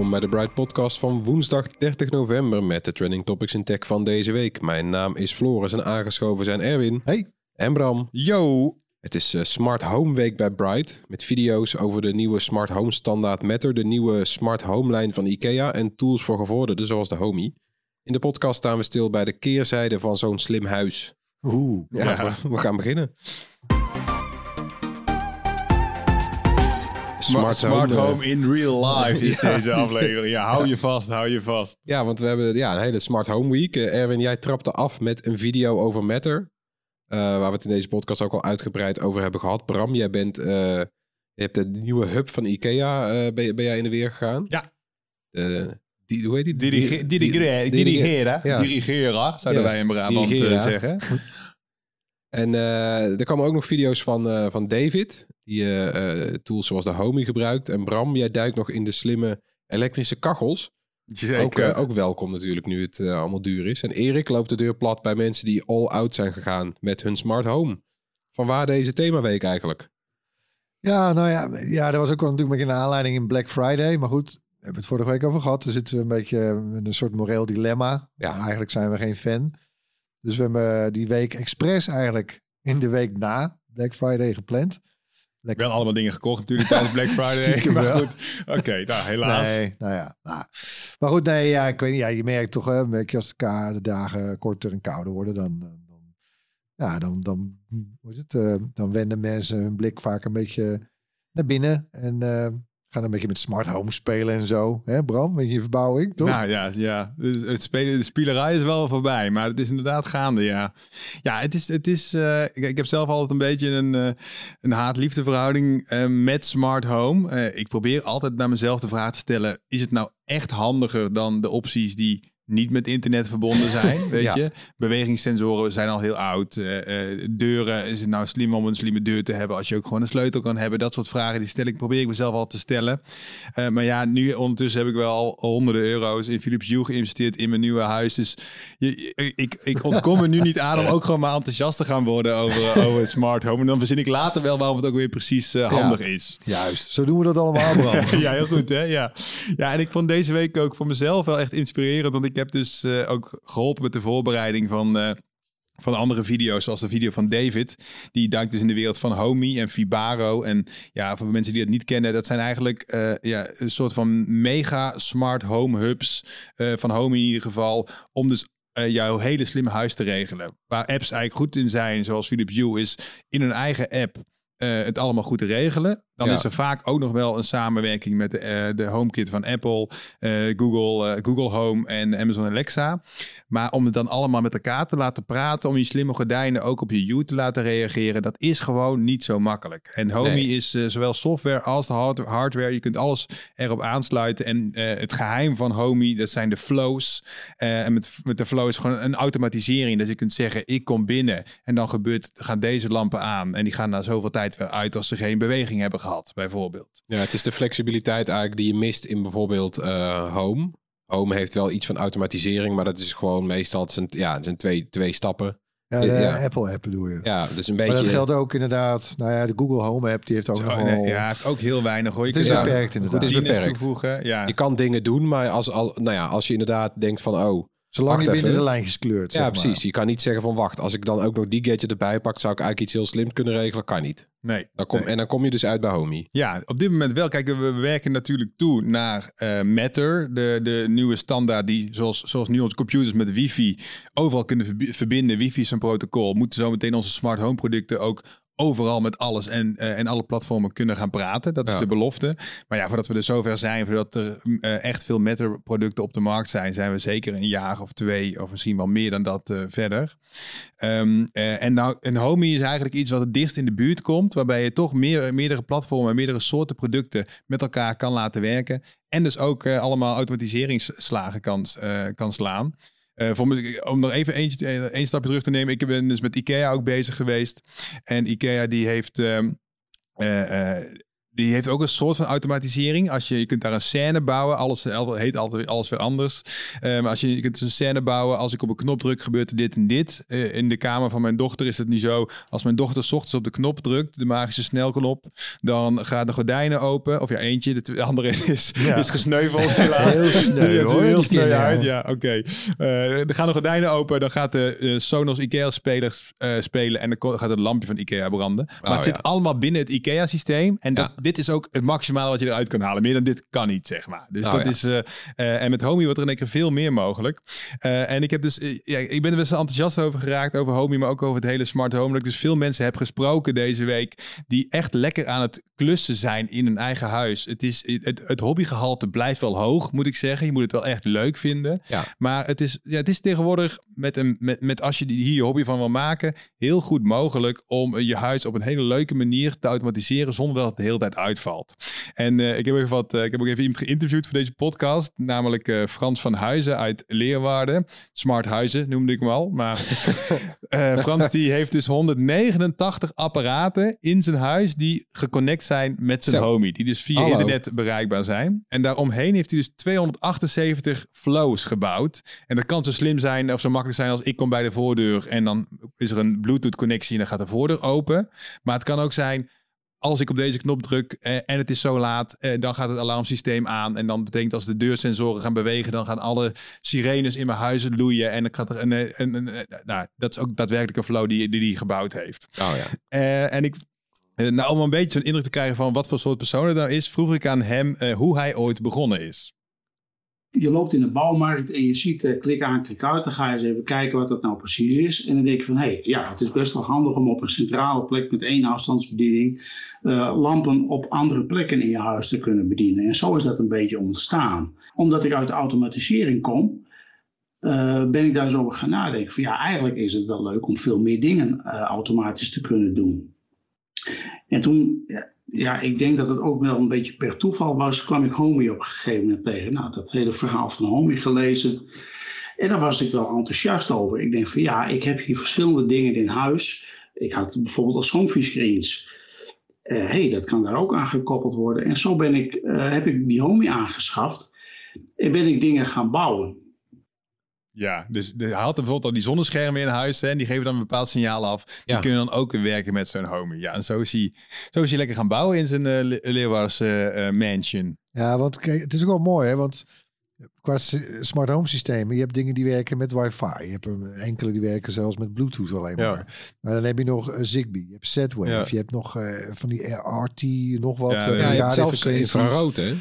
Welkom bij de Bright Podcast van woensdag 30 november met de trending topics in tech van deze week. Mijn naam is Floris en aangeschoven zijn Erwin Hey. en Bram. Yo! Het is eh, Smart Home Week bij Bright met video's over de nieuwe Smart Home standaard Matter, de nieuwe Smart Home lijn van IKEA en tools voor gevorderden zoals de Homey. In de podcast staan we stil bij de keerzijde van zo'n slim huis. Oeh. Ja, We, we gaan beginnen. Smart, Smart eh, home, in real life is Ja, deze aflevering. Ja, hou je vast, hou je vast. Ja, want we hebben ja, een hele Smart Home Week. Eh, Erwin, jij trapte af met een video over Matter. eh, waar we het in deze podcast ook al uitgebreid over hebben gehad. Bram, jij bent, je hebt de nieuwe hub van IKEA, ben, ben jij in de weer gegaan? Ja. Die, hoe heet die? Dirige- Ja. dirigeren, zouden Ja, wij in Brabant zeggen. En eh, er komen ook nog video's van, eh, van David, die eh, tools zoals de Homey gebruikt. En Bram, jij duikt nog in de slimme elektrische kachels. Zeker. Ook, eh, ook welkom natuurlijk nu het allemaal duur is. En Erik loopt de deur plat bij mensen die all out zijn gegaan met hun smart home. Van waar deze themaweek eigenlijk? Ja, nou ja, ja, dat was ook wel natuurlijk een beetje een aanleiding in Black Friday. Maar goed, we hebben het vorige week over gehad. Er zitten we een beetje met een soort moreel dilemma. Ja. Eigenlijk zijn we geen fan. Dus we hebben die week expres eigenlijk in de week na Black Friday gepland. Lekker. Wel allemaal dingen gekocht natuurlijk tijdens Black Friday. Stiekem maar goed, oké, nou helaas. Nee, nou ja. Nou. Maar goed, nee, ja, ik weet niet. Ja, je merkt toch, hè, merk je als de, de dagen korter en kouder worden, dan, dan, dan- ja, dan, dan, hoe is het, eh, dan wenden mensen hun blik vaak een beetje naar binnen en eh, gaan een beetje met smart home spelen en zo. Hè, Bram, met je verbouwing, toch? Nou ja, ja. Het het spelen, de spielerij is wel voorbij, maar het is inderdaad gaande, ja. Ja, het is, het is eh, ik, heb zelf altijd een beetje een, eh, een haat-liefde verhouding eh, met smart home. Ik probeer altijd naar mezelf de vraag te stellen, is het nou echt handiger dan de opties die niet met internet verbonden zijn, weet Ja. je? Bewegingssensoren zijn al heel oud. eh, eh, deuren, is het nou slim om een slimme deur te hebben als je ook gewoon een sleutel kan hebben? Dat soort vragen die stel ik, probeer ik mezelf al te stellen. Eh, maar ja, nu ondertussen heb ik wel al honderden euro's in Philips Hue geïnvesteerd in mijn nieuwe huis. Dus je, ik, ik ontkom er nu niet aan om ook gewoon maar enthousiast te gaan worden over, over het smart home. En dan verzin ik later wel waarom het ook weer precies handig is. Juist, zo doen we dat allemaal, Bram. Ja, heel goed hè. Ja. ja, en ik vond deze week ook voor mezelf wel echt inspirerend. Want ik heb dus eh, ook geholpen met de voorbereiding van... eh, van andere video's, zoals de video van David. Die duikt dus in de wereld van Homey en Fibaro. En ja, voor mensen die het niet kennen, dat zijn eigenlijk eh, ja, een soort van mega smart home hubs van Homey in ieder geval. Om dus jouw hele slimme huis te regelen. Waar apps eigenlijk goed in zijn, zoals Philips Hue, is in hun eigen app het allemaal goed te regelen. Dan Ja. is er vaak ook nog wel een samenwerking met de, eh, de HomeKit van Apple, eh, Google, eh, Google Home en Amazon Alexa. Maar om het dan allemaal met elkaar te laten praten, om je slimme gordijnen ook op je Hue te laten reageren, dat is gewoon niet zo makkelijk. En Homey Nee. is zowel software als de hard- hardware. Je kunt alles erop aansluiten. En het geheim van Homey, dat zijn de flows. En met, met de flow is gewoon een automatisering. Dat je kunt zeggen, ik kom binnen en dan gebeurt, gaan deze lampen aan. En die gaan na zoveel tijd weer uit als ze geen beweging hebben gehad, bijvoorbeeld. Ja, het is de flexibiliteit eigenlijk die je mist in bijvoorbeeld eh, Home. Home heeft wel iets van automatisering, maar dat is gewoon meestal, het zijn, ja, het zijn twee, twee stappen. Ja, de Ja. Apple-app bedoel je. Ja, dus een Maar beetje... dat geldt ook inderdaad. Nou ja, de Google Home-app die heeft ook Zo, nog nee, wel... ja, heeft ook heel weinig hoor. Je Het is beperkt inderdaad. Het is beperkt. toevoegen. Ja. Je kan dingen doen, maar als, al, nou ja, als je inderdaad denkt van, oh, Zolang wacht je binnen even. de lijntjes kleurt. Ja, maar. precies. Je kan niet zeggen van wacht, als ik dan ook nog die gadget erbij pak, zou ik eigenlijk iets heel slims kunnen regelen. Kan niet. Nee. Dan kom, Nee. En dan kom je dus uit bij Homey. Ja, op dit moment wel. Kijk, we we werken natuurlijk toe naar eh, Matter, de, de nieuwe standaard die, zoals, zoals nu onze computers met wifi overal kunnen verbi- verbinden. Wifi is een protocol. Moeten zo meteen onze smart home producten ook overal met alles en, eh, en alle platformen kunnen gaan praten. Dat is Ja. de belofte. Maar ja, voordat we er zover zijn, voordat er eh, echt veel Matter producten op de markt zijn, zijn we zeker een jaar of twee of misschien wel meer dan dat eh, verder. Ehm, eh, en, nou, een Homey is eigenlijk iets wat het dichtst in de buurt komt, waarbij je toch meer, meerdere platformen, meerdere soorten producten met elkaar kan laten werken. En dus ook allemaal automatiseringsslagen kan, kan slaan. Eh, om nog even eentje, eh, één stapje terug te nemen. Ik ben dus met IKEA ook bezig geweest. En IKEA die heeft... ehm, eh, eh, die heeft ook een soort van automatisering. Als je, je kunt daar een scène bouwen. Alles heet altijd alles weer anders. Maar als je, je kunt dus een scène bouwen. Als ik op een knop druk, gebeurt er dit en dit. Eh, in de kamer van mijn dochter is het niet zo. Als mijn dochter 's ochtends op de knop drukt, de magische snelknop, dan gaan de gordijnen open. Of ja, eentje. De andere is, Ja. is gesneuveld helaas. Heel sneu, Ja, hoor, heel sneu uit. Ja, oké. Eh, er gaan de gordijnen open. Dan gaat de eh, Sonos IKEA-spelers eh, spelen. En dan gaat het lampje van IKEA branden. Maar Oh, het zit allemaal binnen het IKEA-systeem. En dat, dit is ook het maximale wat je eruit kan halen. Meer dan dit kan niet, zeg maar. Dus Oh, dat ja. is... eh, eh, en met Homey wordt er in één keer veel meer mogelijk. Eh, en ik heb dus... ja, ik ben er best enthousiast over geraakt. Over Homey, maar ook over het hele smart home. Dat ik dus veel mensen heb gesproken deze week. Die echt lekker aan het klussen zijn in hun eigen huis. Het, is, het, het hobbygehalte blijft wel hoog, moet ik zeggen. Je moet het wel echt leuk vinden. Ja. Maar het is, ja, het is tegenwoordig, met een, met, met als je hier je hobby van wil maken, heel goed mogelijk om je huis op een hele leuke manier te automatiseren zonder dat het de hele tijd uitvalt. En eh, ik, heb even wat, eh, ik heb ook even iemand geïnterviewd voor deze podcast, namelijk eh, Frans van Huizen uit Leerwaarden. Smart Huizen noemde ik hem al. Maar Frans die heeft dus 189 apparaten in zijn huis die geconnect zijn met zijn Zo. homie. Die dus via Hallo. internet bereikbaar zijn. En daaromheen heeft hij dus 278 flows gebouwd. En dat kan zo slim zijn of zo makkelijk zijn als ik kom bij de voordeur en dan is er een Bluetooth connectie en dan gaat de voordeur open. Maar het kan ook zijn als ik op deze knop druk eh, en het is zo laat, eh, dan gaat het alarmsysteem aan. En dan betekent als de deursensoren gaan bewegen, dan gaan alle sirenes in mijn huizen loeien. En dan gaat er een, eh, een, een, een- nou, dat is ook daadwerkelijk een flow die die, die gebouwd heeft. Oh ja. Eh, en ik, nou, om een beetje zo'n indruk te krijgen van wat voor soort persoon het nou is, vroeg ik aan hem eh, hoe hij ooit begonnen is. je loopt in de bouwmarkt en je ziet eh, klik aan, klik uit. Dan ga je eens even kijken wat dat nou precies is. En dan denk je van, hé, hey, ja, het is best wel handig om op een centrale plek met één afstandsbediening eh, lampen op andere plekken in je huis te kunnen bedienen. En zo is dat een beetje ontstaan. Omdat ik uit de automatisering kom, eh, ben ik daar eens over gaan nadenken. Van ja, eigenlijk is het wel leuk om veel meer dingen eh, automatisch te kunnen doen. En toen, ja, ik denk dat het ook wel een beetje per toeval was, kwam ik Homey op een gegeven moment tegen. Nou, dat hele verhaal van Homey gelezen. En daar was ik wel enthousiast over. Ik denk van ja, ik heb hier verschillende dingen in huis. Ik had bijvoorbeeld al schoonviescreens. Hé, hey, dat kan daar ook aan gekoppeld worden. En zo ben ik, eh, heb ik die Homey aangeschaft. En ben ik dingen gaan bouwen. Ja, dus de- hij had bijvoorbeeld al die zonneschermen in huis hè, en die geven dan een bepaald signaal af. Die Ja. kunnen dan ook weer werken met zo'n homie. Ja, en zo is hij, zo is hij lekker gaan bouwen in zijn uh, eh, mansion. Ja, want kijk, het is ook wel mooi, hè? Want qua smart home systemen, je hebt dingen die werken met wifi. Je hebt een- enkele die werken zelfs met bluetooth alleen Ja. maar. Maar dan heb je nog eh, Zigbee, je hebt Z-Wave, Ja. je hebt nog eh, van die RT, nog wat. Ja, eh, ja, je Ja, zelfs infrarood, hè?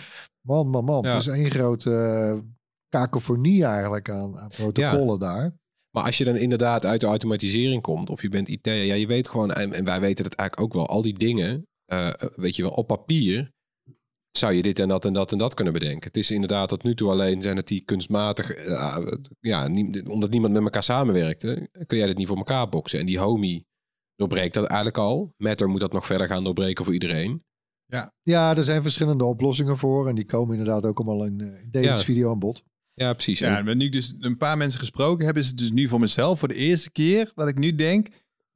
Man, man, man. Het is één grote kakofonie eigenlijk aan, aan protocollen daar. Maar als je dan inderdaad uit de automatisering komt, of je bent IT, ja, je weet gewoon, en, en wij weten het eigenlijk ook wel, al die dingen, weet je wel, op papier zou je dit en dat en dat en dat kunnen bedenken. Het is inderdaad tot nu toe alleen zijn het die kunstmatig, eh, ja, nie- omdat niemand met elkaar samenwerkte, kun jij dit niet voor elkaar boksen. En die homie doorbreekt dat eigenlijk al. Matter moet dat nog verder gaan doorbreken voor iedereen. Ja, er zijn verschillende oplossingen voor. En die komen inderdaad ook allemaal in, eh, in deze Ja. video aan bod. Ja, precies. Ja, En- en nu ik dus een paar mensen gesproken heb, is het dus nu voor mezelf voor de eerste keer dat ik nu denk.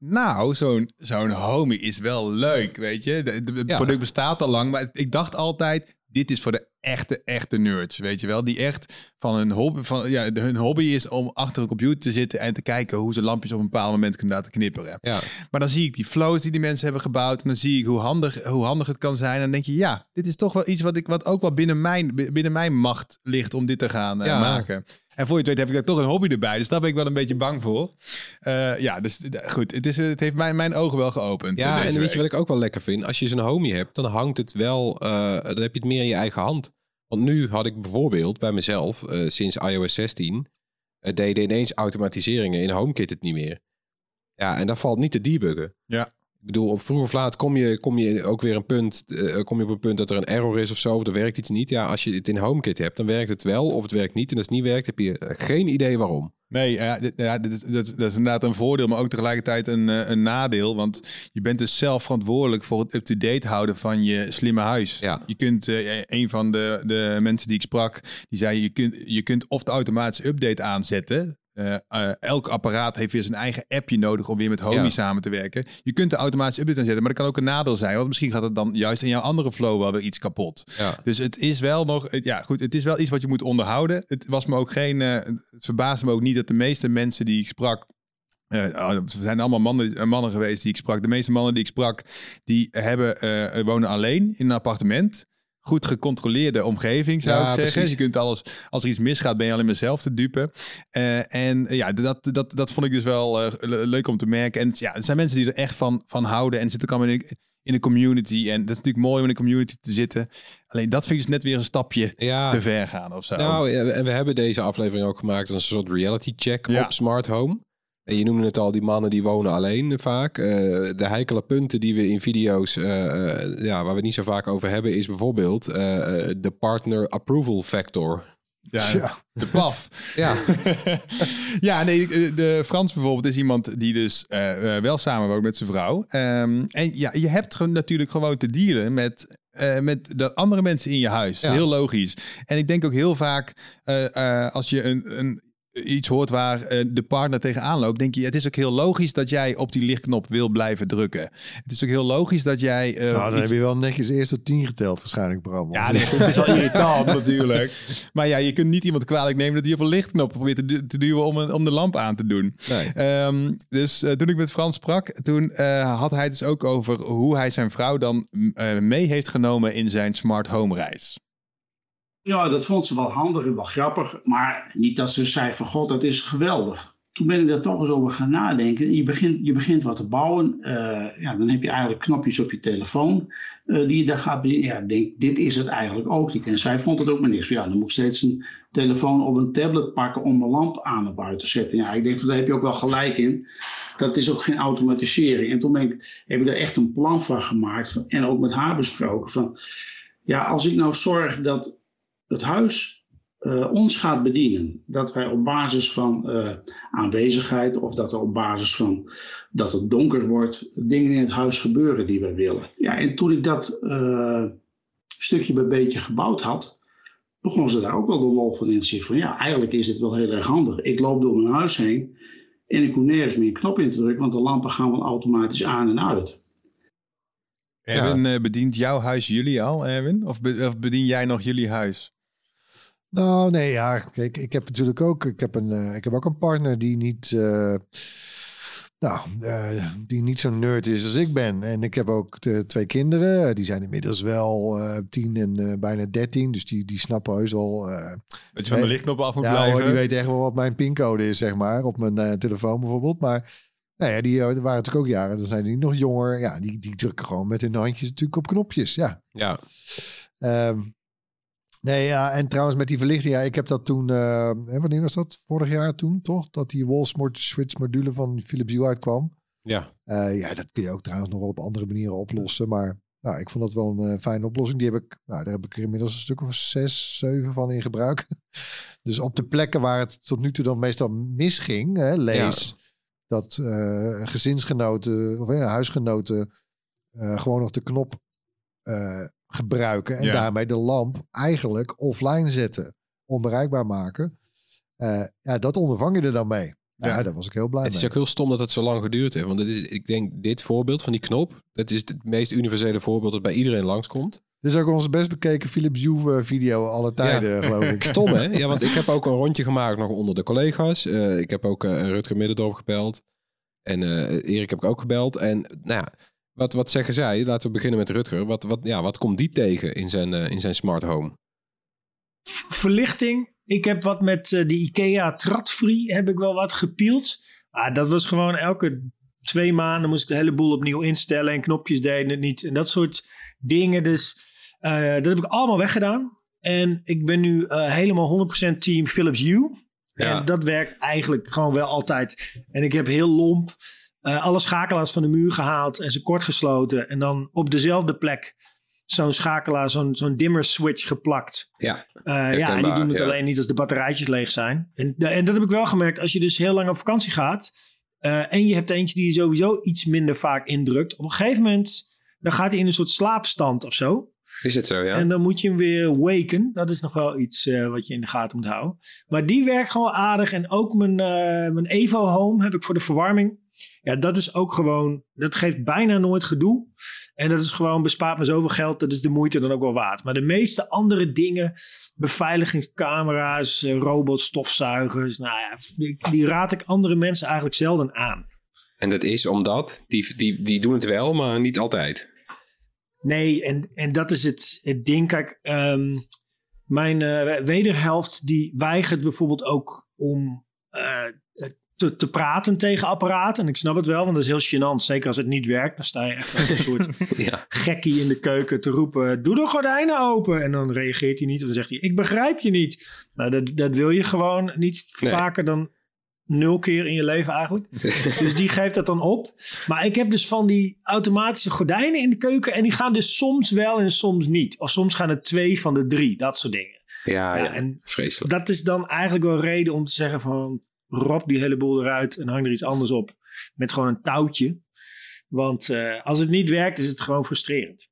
Nou, zo'n zo'n homie is wel leuk, weet je. Het Ja. product bestaat al lang, maar ik dacht altijd, dit is voor de echte, echte nerds, weet je wel. Die echt van hun hobby, van, ja, hun hobby is om achter een computer te zitten en te kijken hoe ze lampjes op een bepaald moment kunnen laten knipperen. ja. Maar dan zie ik die flows die die mensen hebben gebouwd. En dan zie ik hoe handig, hoe handig het kan zijn. En dan denk je, ja, dit is toch wel iets wat, ik, wat ook wel binnen mijn, binnen mijn macht ligt om dit te gaan eh, Ja. maken. En voor je het weet heb ik daar toch een hobby erbij. Dus daar ben ik wel een beetje bang voor. Eh, ja, dus goed. Het, is, het heeft mijn, mijn ogen wel geopend. Ja, en weet week. je wat ik ook wel lekker vind? Als je zo'n homie hebt, dan hangt het wel, eh, dan heb je het meer in je eigen hand. Want nu had ik bijvoorbeeld bij mezelf, eh, sinds iOS 16, eh, deden ineens automatiseringen in HomeKit het niet meer. Ja, en dat valt niet te debuggen. Ja. Ik bedoel, op vroeg of laat kom je, kom je ook weer een punt, eh, kom je op een punt dat er een error is of zo, of er werkt iets niet. Ja, als je het in HomeKit hebt, dan werkt het wel, of het werkt niet. En als het niet werkt, heb je geen idee waarom. Nee, ja, dit, ja, dit is, dat, is- dat is inderdaad een voordeel, maar ook tegelijkertijd een, eh, een nadeel. Want je bent dus zelf verantwoordelijk voor het up-to-date houden van je slimme huis. Ja. Je kunt, eh, een van de, de mensen die ik sprak, die zei je kunt, je kunt of de automatische update aanzetten. Eh, eh, elk apparaat heeft weer zijn eigen appje nodig om weer met Homey Ja. samen te werken. Je kunt de automatische update aanzetten, maar dat kan ook een nadeel zijn. Want misschien gaat het dan juist in jouw andere flow wel weer iets kapot. Ja. Dus het is wel nog, ja goed, het is wel iets wat je moet onderhouden. Het was me ook geen, eh, het verbaasde me ook niet dat de meeste mensen die ik sprak, het zijn allemaal mannen, mannen geweest die ik sprak. De meeste mannen die ik sprak, die hebben, wonen alleen in een appartement. Goed gecontroleerde omgeving, zou Ja, ik zeggen. precies. Je kunt alles, als er iets misgaat, ben je alleen maar zelf te dupe. Eh, en eh, ja, dat, dat, dat vond ik dus wel eh, le- leuk om te merken. En ja, er zijn mensen die er echt van, van houden en zitten allemaal in, in de community. En dat is natuurlijk mooi om in de community te zitten. Alleen dat vind ik dus net weer een stapje Ja, te ver gaan of zo. Nou, en we hebben deze aflevering ook gemaakt als een soort reality check Ja. op smart home. En je noemde het al, die mannen die wonen alleen vaak. Eh, de heikele punten die we in video's, eh, eh, ja, waar we het niet zo vaak over hebben, is bijvoorbeeld eh, eh, de partner approval factor. ja, Ja. de paf. Ja, ja, nee, de Frans bijvoorbeeld is iemand die dus wel samenwoont met zijn vrouw. Ehm, en ja, je hebt gewoon natuurlijk gewoon te dealen met, eh, met de andere mensen in je huis. Ja. Heel logisch. En ik denk ook heel vaak, eh, eh, als je een, een, iets hoort waar eh, de partner tegenaan loopt, denk je, het is ook heel logisch dat jij op die lichtknop wil blijven drukken. Het is ook heel logisch dat jij... eh, Nou, dan iets- heb je wel netjes eerst tot tien geteld waarschijnlijk, Bram. Ja, nee, het is wel irritant natuurlijk. Maar ja, je kunt niet iemand kwalijk nemen dat hij op een lichtknop probeert te, du- te duwen om, een, om de lamp aan te doen. nee. Ehm, dus eh, toen ik met Frans sprak, toen had hij het dus ook over hoe hij zijn vrouw dan mee heeft genomen in zijn smart home reis. Ja, dat vond ze wel handig en wel grappig. Maar niet dat ze zei van god, dat is geweldig. Toen ben ik daar toch eens over gaan nadenken. Je begint, je begint wat te bouwen. eh, ja, dan heb je eigenlijk knopjes op je telefoon eh, die je daar gaat. Ja, denk, dit is het eigenlijk ook niet. En zij vond het ook maar niks. Ja, dan moet ik steeds een telefoon of een tablet pakken om mijn lamp aan of uit te zetten. Ja, ik denk, van, daar heb je ook wel gelijk in. Dat is ook geen automatisering. En toen ik, heb ik er echt een plan van gemaakt. en ook met haar besproken. Van, ja, als ik nou zorg dat het huis eh, ons gaat bedienen. Dat wij op basis van eh, aanwezigheid of dat er op basis van dat het donker wordt, dingen in het huis gebeuren die wij willen. Ja, en toen ik dat eh, stukje bij beetje gebouwd had, begon ze daar ook wel de lol van in te zien. Van ja, eigenlijk is dit wel heel erg handig. Ik loop door mijn huis heen en ik hoef nergens meer een knop in te drukken, want de lampen gaan wel automatisch aan en uit. Erwin, eh, bedient jouw huis jullie al, Erwin? Of bedien jij nog jullie huis? Nou, nee, ja. Kijk, ik heb natuurlijk ook, ik heb, een, eh, ik heb ook een partner die niet, eh, nou, eh, die niet zo'n nerd is als ik ben. En ik heb ook de twee kinderen. Die zijn inmiddels wel tien en bijna dertien. Dus die, die snappen heus al. Dat je van de lichtknop af moet ja, blijven? hoor, die weten echt wel wat mijn pincode is, zeg maar. Op mijn telefoon bijvoorbeeld. Maar nou ja, die waren natuurlijk ook jaren. Dan zijn die nog jonger. Ja, die, die drukken gewoon met hun handjes natuurlijk op knopjes. Ja. ja. Ehm, nee, ja, en trouwens met die verlichting, ja, ik heb dat toen, hè, wanneer was dat? Vorig jaar toen, toch? Dat die wall switch module van Philips Hue uitkwam. ja. Eh, ja, dat kun je ook trouwens nog wel op andere manieren oplossen, maar nou, ik vond dat wel een eh, fijne oplossing. Die heb ik, nou, daar heb ik er inmiddels een stuk of zes, zeven van in gebruik. dus op de plekken waar het tot nu toe dan meestal misging, hè, lees dat eh, gezinsgenoten of huisgenoten gewoon nog de knop gebruiken en Ja. daarmee de lamp eigenlijk offline zetten, onbereikbaar maken. Eh, ja, dat ondervang je er dan mee. Ja, Ja. daar was ik heel blij Het mee. is ook heel stom dat het zo lang geduurd heeft. Want het is, ik denk, dit voorbeeld van die knop, dat is het meest universele voorbeeld dat bij iedereen langskomt. Dit is ook onze best bekeken Philips Hue video alle tijden, geloof ik. Stom, hè? Ja, want ik heb ook een rondje gemaakt nog onder de collega's. Eh, ik heb ook eh, Rutger Middendorp gebeld. En eh, Erik heb ik ook gebeld. En nou ja, wat, wat zeggen zij? Laten we beginnen met Rutger. Wat, wat, ja, wat komt die tegen in zijn, eh, in zijn smart home? verlichting ik heb wat met uh, de IKEA Tradfree heb ik wel wat gepield. Ah, dat was gewoon elke twee maanden moest ik de hele boel opnieuw instellen en knopjes deden het niet en dat soort dingen. Dus uh, dat heb ik allemaal weggedaan. En ik ben nu helemaal 100% team Philips Hue. Ja. En dat werkt eigenlijk gewoon wel altijd. En ik heb heel lomp uh, alle schakelaars van de muur gehaald en ze kort gesloten. En dan op dezelfde plek zo'n schakelaar, zo'n zo'n dimmer switch geplakt. Ja, uh, ja en die doen het ja. alleen niet als de batterijtjes leeg zijn. En, en dat heb ik wel gemerkt. Als je dus heel lang op vakantie gaat... Uh, en je hebt eentje die je sowieso iets minder vaak indrukt. Op een gegeven moment dan gaat hij in een soort slaapstand of zo. Is het zo, ja? En dan moet je hem weer waken. Dat is nog wel iets uh, wat je in de gaten moet houden. Maar die werkt gewoon aardig. En ook mijn, mijn Evo Home heb ik voor de verwarming. Ja, dat is ook gewoon... Dat geeft bijna nooit gedoe. En dat is gewoon, bespaart me zoveel geld. Dat is de moeite dan ook wel waard. Maar de meeste andere dingen... Beveiligingscamera's, robots, stofzuigers... Nou ja, die, die raad ik andere mensen eigenlijk zelden aan. En dat is omdat... Die, die, die doen het wel, maar niet altijd. Nee, en, en dat is het, het ding. Kijk, um, mijn uh, wederhelft die weigert bijvoorbeeld ook om uh, te, te praten tegen apparaten. En ik snap het wel, want dat is heel gênant. Zeker als het niet werkt, dan sta je echt als een soort ja. gekkie in de keuken te roepen... doe de gordijnen open! En dan reageert hij niet. En dan zegt hij, ik begrijp je niet. Nou, dat, dat wil je gewoon niet nee. vaker dan nul keer in je leven eigenlijk. dus die geeft dat dan op. Maar ik heb dus van die automatische gordijnen in de keuken. En die gaan dus soms wel en soms niet. Of soms gaan het twee van de drie. Dat soort dingen. Ja, ja, ja en vreselijk. Dat is dan eigenlijk wel reden om te zeggen van... Rob die hele boel eruit en hang er iets anders op. Met gewoon een touwtje. Want uh, als het niet werkt is het gewoon frustrerend.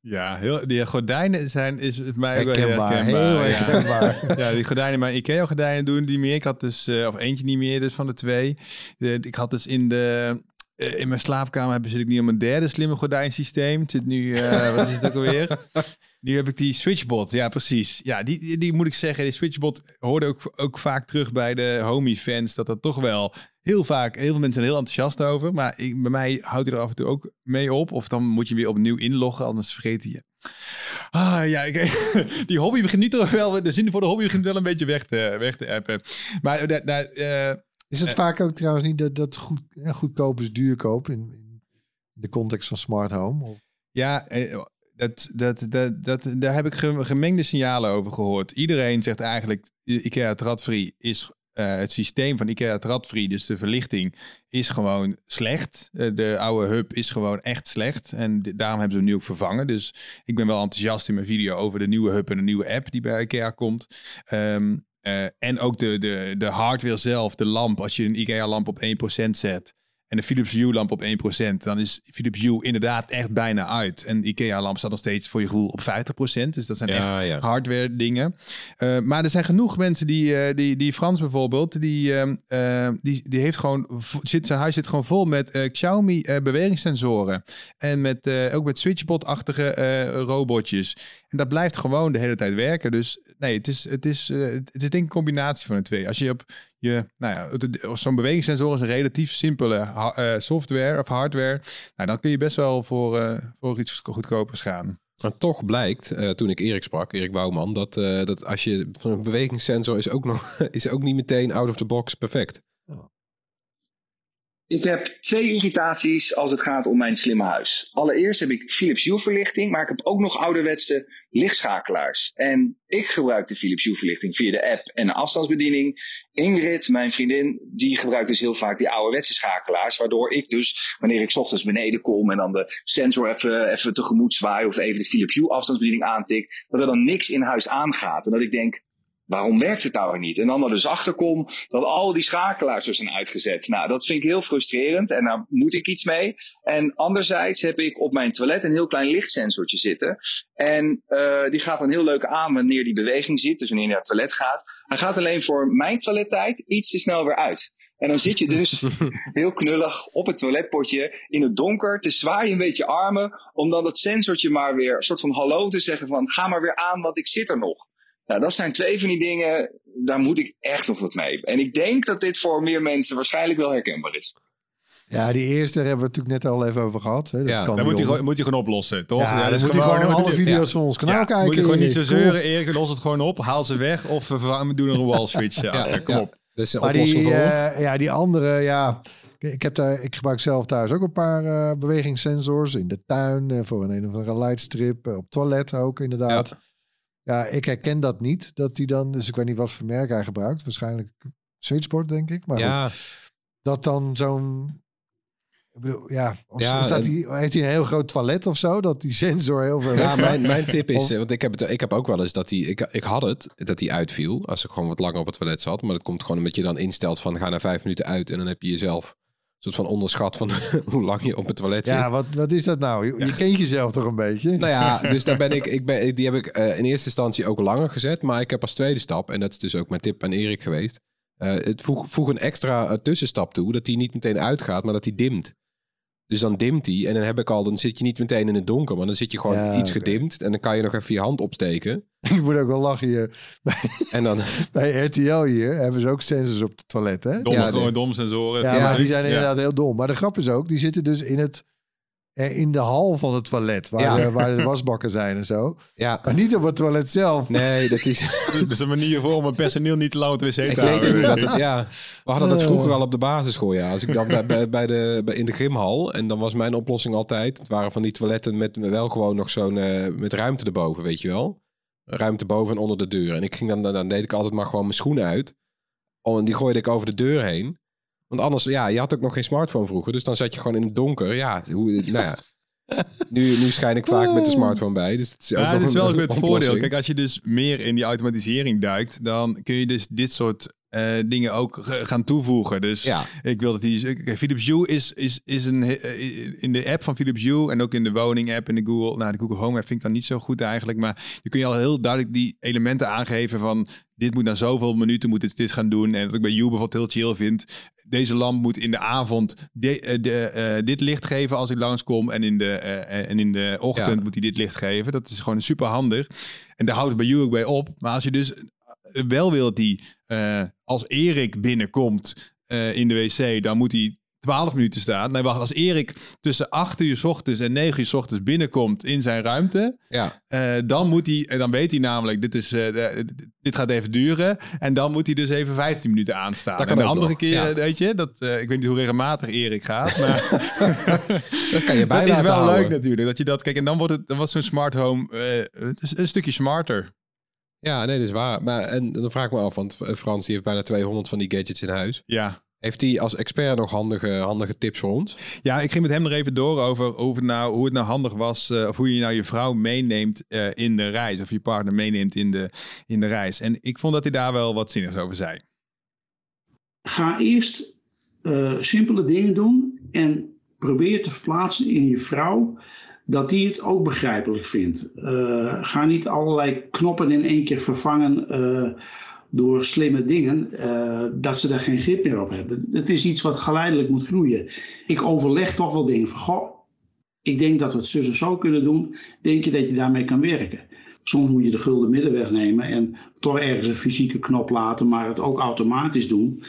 Ja, heel, die gordijnen zijn is het mij herkenbaar, wel heel herkenbaar. Heel herkenbaar. Ja. ja, die gordijnen, maar Ikea gordijnen doen die meer. Ik had dus, uh, of eentje niet meer dus van de twee. De, ik had dus in de, in mijn slaapkamer zit ik nu op mijn derde slimme gordijnsysteem. Het zit nu, uh, wat is het ook alweer? Nu heb ik die switchbot, ja precies. Ja, die, die, moet ik zeggen, die switchbot hoorde ook, ook vaak terug bij de homie fans. Dat dat toch wel heel vaak, heel veel mensen zijn heel enthousiast over. Maar ik, bij mij houdt hij er af en toe ook mee op. Of dan moet je weer opnieuw inloggen, anders vergeet hij je. Ah ja, ik, die hobby begint nu toch wel, de zin voor de hobby begint wel een beetje weg te, weg te appen. Maar dat, dat, uh, is het uh, vaak ook trouwens niet dat, dat goed, ja, goedkoop is duurkoop in, in de context van smart home? Of? Ja, dat, dat, dat, dat, daar heb ik gemengde signalen over gehoord. Iedereen zegt eigenlijk, IKEA Tradfree is uh, het systeem van IKEA Tradfree, dus de verlichting, is gewoon slecht. Uh, de oude hub is gewoon echt slecht. En daarom hebben ze hem nu ook vervangen. Dus ik ben wel enthousiast in mijn video over de nieuwe hub en de nieuwe app die bij IKEA komt. Um, uh, en ook de, de, de hardware zelf, de lamp. Als je een IKEA-lamp op 1% zet en de Philips Hue lamp op 1%, dan is Philips Hue inderdaad echt bijna uit. En de IKEA lamp staat nog steeds voor je gevoel op 50%. Dus dat zijn ja, echt ja. hardware dingen. Uh, maar er zijn genoeg mensen die, uh, die, die Frans bijvoorbeeld, die, uh, die, die heeft gewoon, zit, zijn huis zit gewoon vol met Xiaomi bewegingssensoren. En met, ook met switchbot-achtige robotjes. En dat blijft gewoon de hele tijd werken. Dus nee, het is, het is, het is denk ik een combinatie van de twee. Als je op je, nou ja, zo'n bewegingssensor is een relatief simpele uh, software of hardware. Nou, dan kun je best wel voor, uh, voor iets goedkopers gaan. En toch blijkt, uh, toen ik Erik sprak, Erik Bouwman, dat, uh, dat als je van een bewegingssensor is ook nog is ook niet meteen out of the box perfect. Ik heb twee irritaties als het gaat om mijn slimme huis. Allereerst heb ik Philips Hue verlichting, maar ik heb ook nog ouderwetse lichtschakelaars. En ik gebruik de Philips Hue verlichting via de app en de afstandsbediening. Ingrid, mijn vriendin, die gebruikt dus heel vaak die ouderwetse schakelaars. Waardoor ik dus, wanneer ik ochtends beneden kom en dan de sensor even, even tegemoet zwaai of even de Philips Hue afstandsbediening aantik, dat er dan niks in huis aangaat. En dat ik denk, Waarom werkt het nou niet? En dan er dus achterkom dat al die schakelaars er zijn uitgezet. Nou, dat vind ik heel frustrerend en daar moet ik iets mee. En anderzijds heb ik op mijn toilet een heel klein lichtsensortje zitten. En uh, die gaat dan heel leuk aan wanneer die beweging zit, dus wanneer je naar het toilet gaat. Hij gaat alleen voor mijn toilettijd iets te snel weer uit. En dan zit je dus heel knullig op het toiletpotje in het donker te zwaaien een beetje armen. Om dan dat sensortje maar weer een soort van hallo te zeggen van ga maar weer aan, want ik zit er nog. Nou, dat zijn twee van die dingen, daar moet ik echt nog wat mee. En ik denk dat dit voor meer mensen waarschijnlijk wel herkenbaar is. Ja, die eerste hebben we natuurlijk net al even over gehad. Hè. Dat Ja, kan Dan moet hij, gewoon, moet hij gewoon oplossen, toch? Ja, dat is moet hij gewoon moet alle video's ja. van ons kanaal Ja, kijken. Moet je gewoon niet zo Cool. zeuren, Erik, los het gewoon op. Haal ze weg of we doen er een wall switch. Ja, Ja, kom ja. op. Dus een Maar oplossing die, voor. eh, ja, die andere, ja. Ik, heb daar, ik gebruik zelf thuis ook een paar eh, bewegingssensors in de tuin. eh, voor een een of andere lightstrip. op toilet ook inderdaad. Ja. ik herken dat niet. Dat die dan, dus ik weet niet wat voor merk hij gebruikt. Waarschijnlijk Switchboard, denk ik. Maar ja, goed, dat dan zo'n... Ik bedoel, ja, of Ja, staat hij, heeft hij een heel groot toilet of zo? Dat die sensor heel veel... ja mijn, mijn tip is, want ik heb, het, ik heb ook wel eens dat die, ik, ik had het, dat die uitviel als ik gewoon wat langer op het toilet zat. Maar dat komt gewoon omdat je dan instelt van ga na vijf minuten uit en dan heb je jezelf soort van onderschat van hoe lang je op het toilet zit. ja, wat, wat is dat nou? Je, je kent jezelf toch een beetje? Nou ja, dus daar ben ik, ik ben, die heb ik eh, in eerste instantie ook langer gezet. Maar ik heb als tweede stap, en dat is dus ook mijn tip aan Erik geweest. eh, het voeg, voeg een extra eh, tussenstap toe, dat die niet meteen uitgaat, maar dat die dimt. Dus dan dimt die en dan heb ik al, dan zit je niet meteen in het donker, maar dan zit je gewoon Ja, iets gedimd. En dan kan je nog even je hand opsteken. Ik moet ook wel lachen hier. En dan, Bij RTL hier hebben ze ook sensors op het toilet, hè? Domme, Ja, gewoon dom sensoren. Ja, Ja, maar die zijn inderdaad heel dom. Maar de grap is ook, die zitten dus in, het, in de hal van het toilet. Waar, Ja. de, waar de wasbakken zijn en zo. ja, Maar niet op het toilet zelf. nee, dat is... Dat is een manier voor om het personeel niet te lang op de wc te Ik houden. weet niet ja, we hadden dat vroeger al op de basisschool. Ja. Als ik dan bij, bij, bij de, bij, in de gymhal en dan was mijn oplossing altijd: het waren van die toiletten met wel gewoon nog zo'n eh, met ruimte erboven, weet je wel, ruimte boven en onder de deur. En ik ging dan, dan, dan deed ik altijd maar gewoon mijn schoenen uit. Oh, en die gooide ik over de deur heen. Want anders, ja, je had ook nog geen smartphone vroeger, dus dan zat je gewoon in het donker. Ja, hoe, nou ja. Nu, nu schijn ik vaak met de smartphone bij. Dus het is ook Ja, het is wel een het voordeel. Kijk, als je dus meer in die automatisering duikt, dan kun je dus dit soort eh, dingen ook gaan toevoegen. Dus Ja. ik wil dat die. Philips Hue is, is, is een. eh, In de app van Philips Hue en ook in de woning app in de Google. Nou, de Google Home app vind ik dan niet zo goed eigenlijk. Maar je kun je al heel duidelijk die elementen aangeven van. Dit moet na zoveel minuten moet het dit gaan doen. En wat ik bij Hue bijvoorbeeld heel chill vind. Deze lamp moet in de avond de, eh, de, dit licht geven als ik langskom. En in de, en in de ochtend Ja. moet hij dit licht geven. Dat is gewoon super handig. En daar houdt het bij Hue ook bij op. Maar als je dus wel wil die eh, als Erik binnenkomt eh, in de wc, dan moet hij 12 minuten staan. Nee, wacht, als Erik tussen 8 uur 's ochtends en 9 uur 's ochtends binnenkomt in zijn ruimte, Ja, eh, dan moet hij, en dan weet hij namelijk, dit, is, de- dit gaat even duren. En dan moet hij dus even 15 minuten aanstaan. Dat en kan de ook andere nog, keer, ja. weet je, dat, ik weet niet hoe regelmatig Erik gaat, maar dat kan je bij dat is wel houden. leuk natuurlijk. Dat je dat, kijk, en dan wordt het, dan was zo'n smart home een stukje smarter. Ja, nee, dat is waar. Maar en dan vraag ik me af, want Frans die heeft bijna 200 van die gadgets in huis. Ja. Heeft hij als expert nog handige, handige tips voor ons? Ja, ik ging met hem nog even door over, over nou, hoe het nou handig was. eh, of hoe je nou je vrouw meeneemt eh, in de reis. Of je partner meeneemt in de, in de reis. En ik vond dat hij daar wel wat zinnigs over zei. Ga eerst eh, simpele dingen doen en probeer te verplaatsen in je vrouw dat die het ook begrijpelijk vindt. Eh, ga niet allerlei knoppen in één keer vervangen eh, door slimme dingen, eh, dat ze daar geen grip meer op hebben. Het is iets wat geleidelijk moet groeien. Ik overleg toch wel dingen van, goh, ik denk dat we het zus en zo kunnen doen. Denk je dat je daarmee kan werken? Soms moet je de gulden middenweg nemen en toch ergens een fysieke knop laten, maar het ook automatisch doen.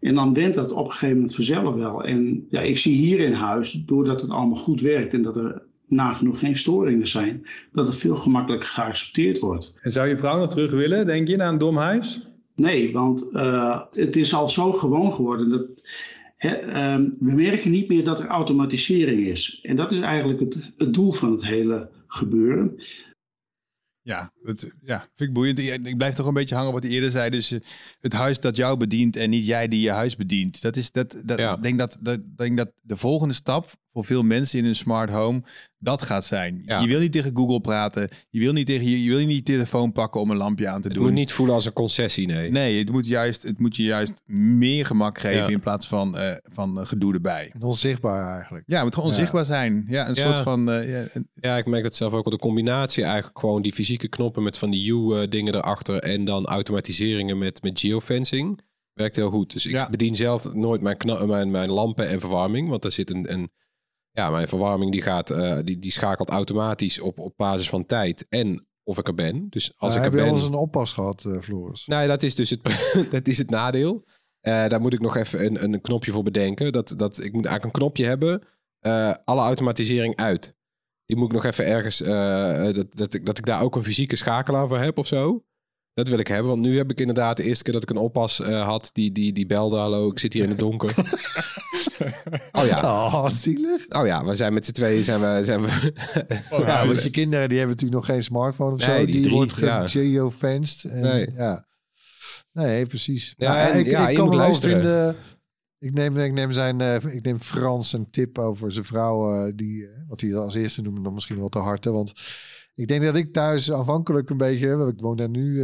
En dan went dat op een gegeven moment vanzelf wel. En ja, ik zie hier in huis, doordat het allemaal goed werkt en dat er nagenoeg geen storingen zijn, dat het veel gemakkelijker geaccepteerd wordt. En zou je vrouw nog terug willen, denk je, naar een dom huis? Nee, want eh, het is al zo gewoon geworden dat hè, ehm, we merken niet meer dat er automatisering is. En dat is eigenlijk het, het doel van het hele gebeuren. Ja, het, ja, vind ik boeiend. Ik blijf toch een beetje hangen op wat hij eerder zei. Dus eh, het huis dat jou bedient en niet jij die je huis bedient. Dat is dat. dat Ja. Denk dat, dat, denk dat de volgende stap voor veel mensen in een smart home dat gaat zijn. Ja. Je wil niet tegen Google praten. Je wil niet tegen je, je wil niet je telefoon pakken om een lampje aan te Het doen. moet niet voelen als een concessie, nee. Nee, het moet, juist, het moet je juist meer gemak geven Ja. in plaats van, eh, van eh, gedoe erbij. Onzichtbaar eigenlijk. Ja, het moet gewoon Ja. zichtbaar zijn. Ja, een Ja. soort van. eh, ja, een- Ja, ik merk dat zelf ook wel. De combinatie eigenlijk gewoon die fysieke knoppen met van die U-dingen erachter en dan automatiseringen met, met geofencing werkt heel goed. Dus ik Ja. bedien zelf nooit mijn, mijn, mijn lampen en verwarming, want daar zit een, een ja, mijn verwarming die gaat, eh, die, die schakelt automatisch op, op basis van tijd en of ik er ben. Dus als Uh, ik er heb je ben, al eens een oppas gehad, eh Floris? nou, dat is dus het, dat is het nadeel. Eh, daar moet ik nog even een, een knopje voor bedenken. Dat, dat, ik moet eigenlijk een knopje hebben. eh, alle automatisering uit. Die moet ik nog even ergens. eh, dat, dat, ik, dat ik daar ook een fysieke schakelaar voor heb of zo. Dat wil ik hebben. Want nu heb ik inderdaad de eerste keer dat ik een oppas eh, had. Die, die, die belde. Hallo, ik zit hier in het donker. oh ja. Oh, zielig. Oh ja, we zijn met z'n tweeën. Zijn we, zijn we ja, want je kinderen die hebben natuurlijk nog geen smartphone of Nee, zo. die Die, drie, wordt ja. geofenced. En, Nee. Ja. nee, precies. Ja, Maar en- ik, ja, ik je kan moet wel luisteren. vinden... Ik neem, ik neem zijn, eh, ik neem Frans een tip over zijn vrouw, eh, die, eh, wat hij als eerste noemde, dan misschien wel te hard. Hè? Want ik denk dat ik thuis aanvankelijk een beetje, ik woon daar nu,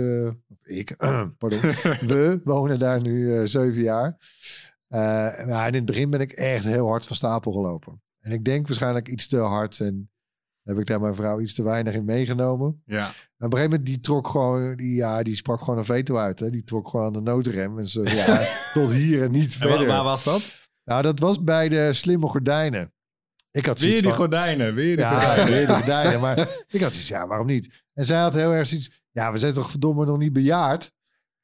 of ik, pardon, we wonen daar nu zeven jaar. Maar in het begin ben ik echt heel hard van stapel gelopen. En ik denk waarschijnlijk iets te hard en heb ik daar mijn vrouw iets te weinig in meegenomen. Ja. En op een gegeven moment, die trok gewoon, die, ja, die sprak gewoon een veto uit. Hè? Die trok gewoon aan de noodrem. En zo, ja, tot hier en niet En waar, verder. waar was dat? Nou, dat was bij de slimme gordijnen. Ik had Weer die van- gordijnen, weer die Ja, gordijnen. weer de gordijnen. Maar ik had zoiets, ja, waarom niet? En zij had heel erg zoiets, ja, we zijn toch verdomme nog niet bejaard?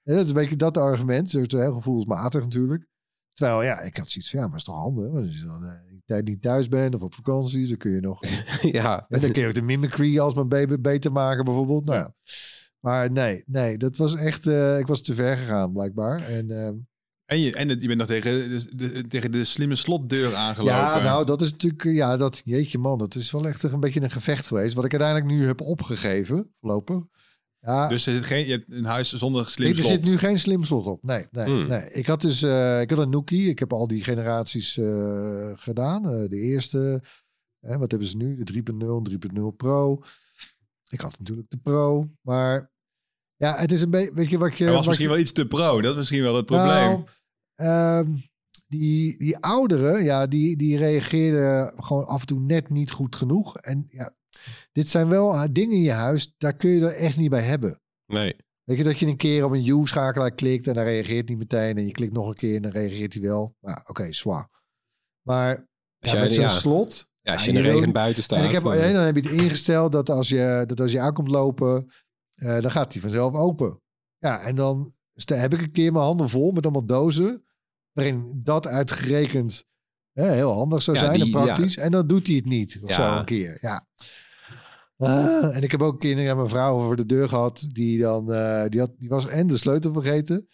En dat is een beetje dat argument. Ze is heel gevoelsmatig natuurlijk. Terwijl, ja, ik had zoiets van, ja, maar is toch handig? Je dan eh, die tijd niet thuis bent of op vakantie, dan kun je nog... ja. En dan kun je ook de mimicry als mijn baby beter maken bijvoorbeeld. Nou ja. Maar nee, nee, dat was echt... eh, ik was te ver gegaan blijkbaar. En ehm, En, je, en het- je bent nog tegen de, de- tegen de slimme slotdeur aangelopen. ja, nou, dat is natuurlijk... eh, Ja, dat... Jeetje man, dat is wel echt een beetje een gevecht geweest. Wat ik uiteindelijk nu heb opgegeven, voorlopig. Ja, Dus er zit geen, je hebt een huis zonder slim Nee, er slot. zit nu geen slim slot op. Nee, nee, Hmm. nee. Ik had dus eh, ik had een Nookie. Ik heb al die generaties eh, gedaan. Eh, de eerste, hè, wat hebben ze nu? De 3.0, 3.0 Pro. Ik had natuurlijk de Pro. Maar ja, het is een beetje, weet je wat je... Hij was misschien je- wel iets te pro. Dat is misschien wel het probleem. Nou, ehm, die, die ouderen, ja, die, die reageerden gewoon af en toe net niet goed genoeg. En ja, dit zijn wel eh, dingen in je huis, daar kun je er echt niet bij hebben. Nee. Weet je dat je een keer op een U-schakelaar klikt en dan reageert niet meteen. En je klikt nog een keer en dan reageert hij wel. Nou, oké, zwaar. Maar Als ja, met zo'n ja. slot. Ja, als je in de regen buiten staat, En ik heb, dan- en dan heb je het ingesteld dat als je, dat als je aankomt lopen, eh, dan gaat hij vanzelf open. Ja, en dan heb ik een keer mijn handen vol met allemaal dozen. Waarin dat uitgerekend hè, heel handig zou zijn en die- praktisch. En dan doet hij het niet. Of zo een keer. Ja. Ah, en ik heb ook keer ja, mijn vrouw voor de deur gehad. Die, dan, eh, die, had, die was en de sleutel vergeten.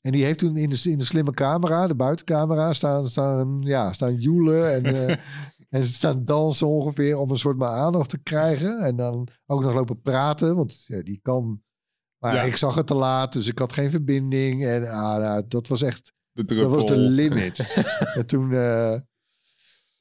En die heeft toen in de, in de slimme camera, de buitencamera, staan, staan, ja, staan joelen en, eh, en ze staan dansen ongeveer om een soort maar aandacht te krijgen. En dan ook nog lopen praten, want ja, die kan. Maar Ja. ik zag het te laat, dus ik had geen verbinding. En ah, nou, dat was echt, dat was de limit. en toen, eh,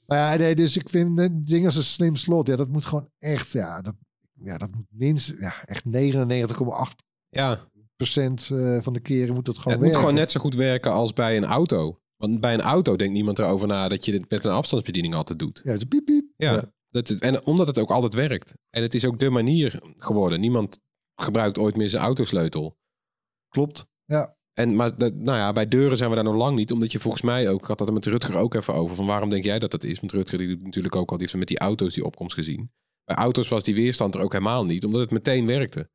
maar ja, nee, dus ik vind het ding als een slim slot, ja, dat moet gewoon echt, ja, dat, ja, dat moet minstens, ja, echt 99,8 Ja. procent eh, van de keren moet dat gewoon het moet gewoon net zo goed werken als bij een auto. Want bij een auto denkt niemand erover na dat je dit met een afstandsbediening altijd doet. Ja, zo piep, piep. Ja. Ja. Dat, en omdat het ook altijd werkt. En het is ook de manier geworden. Niemand gebruikt ooit meer zijn autosleutel. Klopt. Ja. En, maar nou ja, bij deuren zijn we daar nog lang niet. Omdat je volgens mij ook, ik had dat met Rutger ook even over. Van waarom denk jij dat dat is? Want Rutger die natuurlijk ook al, die heeft met die auto's die opkomst gezien. Bij auto's was die weerstand er ook helemaal niet. Omdat het meteen werkte.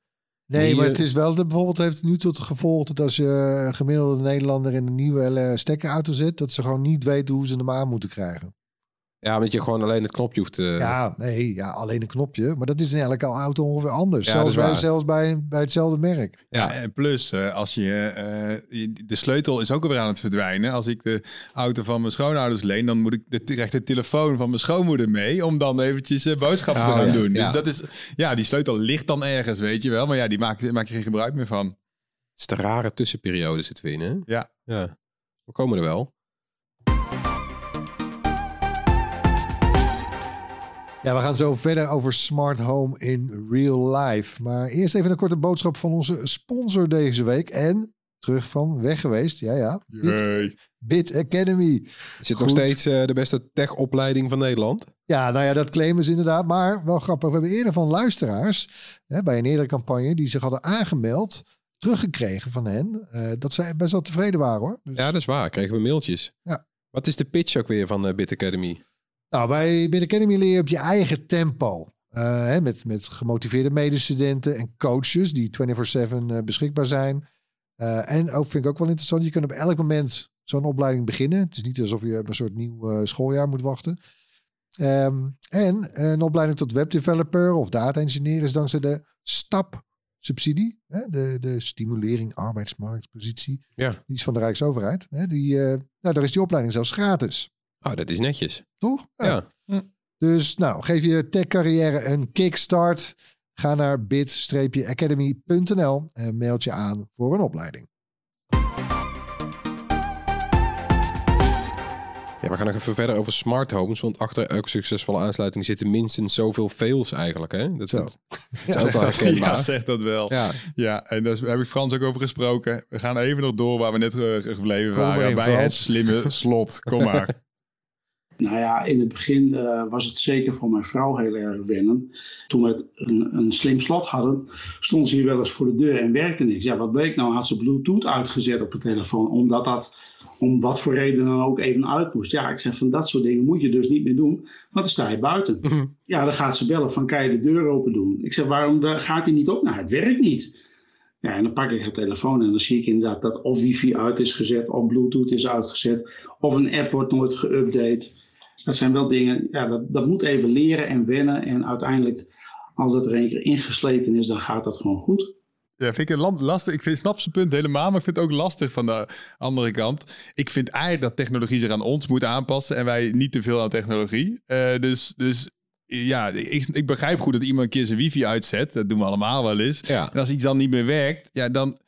Nee, Hier- maar het is wel, bijvoorbeeld heeft het nu tot gevolg dat als je een gemiddelde Nederlander in een nieuwe eh, stekkerauto zit, dat ze gewoon niet weten hoe ze hem aan moeten krijgen. Ja, omdat je gewoon alleen het knopje hoeft te... Ja, nee, ja, alleen een knopje. Maar dat is in elke auto ongeveer anders. Ja, zelfs bij, zelfs bij, bij hetzelfde merk. Ja, en plus, eh, als je, eh, je- de sleutel is ook alweer aan het verdwijnen. Als ik de auto van mijn schoonouders leen, dan moet ik de, krijg de telefoon van mijn schoonmoeder mee om dan eventjes eh, boodschappen Oh, te gaan ja, doen. ja. Dus dat is, ja, die sleutel ligt dan ergens, weet je wel. Maar ja, die maak, maak je geen gebruik meer van. Het is de rare tussenperiode zitten we in, hè? Ja. Ja. We komen er wel. Ja, we gaan zo verder over smart home in real life. Maar eerst even een korte boodschap van onze sponsor deze week. En terug van weg geweest. Ja, ja. Bit, Bit Academy. Is het Goed. nog steeds eh, de beste tech-opleiding van Nederland? Ja, nou ja, dat claimen ze inderdaad. Maar wel grappig. We hebben eerder van luisteraars, hè, bij een eerdere campagne, die zich hadden aangemeld, teruggekregen van hen, eh, dat zij best wel tevreden waren hoor. Dus, Ja, dat is waar. Kregen we mailtjes. Ja. Wat is de pitch ook weer van eh, Bit Academy? Nou, bij Academy leer je op je eigen tempo. Eh, hè, met, met gemotiveerde medestudenten en coaches die 24-7 eh, beschikbaar zijn. Eh, en ook vind ik ook wel interessant, je kunt op elk moment zo'n opleiding beginnen. Het is niet alsof je op een soort nieuw schooljaar moet wachten. Ehm, en een opleiding tot webdeveloper of data engineer is dankzij de STAP subsidie, hè, de, de stimulering arbeidsmarktpositie, Ja. die is van de Rijksoverheid. Hè, die, nou, daar is die opleiding zelfs gratis, Oh, dat is netjes. toch? Ja. Dus nou, geef je tech-carrière een kickstart. Ga naar bit-academy.nl en meld je aan voor een opleiding. Ja, we gaan nog even verder over smart homes. Want achter elke succesvolle aansluiting zitten minstens zoveel fails eigenlijk. Hè? Dat, Zo. dat, dat is ook wel ja, zeg dat wel. Ja. Ja, en daar heb ik Frans ook over gesproken. We gaan even nog door waar we net eh, gebleven waren. bij het slimme slot. Kom maar. Nou ja, in het begin eh, was het zeker voor mijn vrouw heel erg wennen. Toen we een, een slim slot hadden, stond ze hier wel eens voor de deur en werkte niks. Ja, wat bleek nou? Had ze Bluetooth uitgezet op de telefoon, omdat dat om wat voor reden dan ook even uit moest. Ja, ik zeg van dat soort dingen moet je dus niet meer doen, want dan sta je buiten. Ja, dan gaat ze bellen van kan je de deur open doen? Ik zeg waarom gaat hij niet op? Nou, het werkt niet. Ja, en dan pak ik de telefoon en dan zie ik inderdaad dat of wifi uit is gezet, of bluetooth is uitgezet, of een app wordt nooit geüpdate. Dat zijn wel dingen, ja, dat, dat moet even leren en wennen. En uiteindelijk, als dat er een keer ingesleten is, dan gaat dat gewoon goed. Ja, vind ik een lastig. Ik vind, snap zijn punt helemaal, maar ik vind het ook lastig van de andere kant. Ik vind eigenlijk dat technologie zich aan ons moet aanpassen en wij niet te veel aan technologie. Eh, dus, dus ja, ik, ik begrijp goed dat iemand een keer zijn wifi uitzet. Dat doen we allemaal wel eens. Ja. En als iets dan niet meer werkt, ja, dan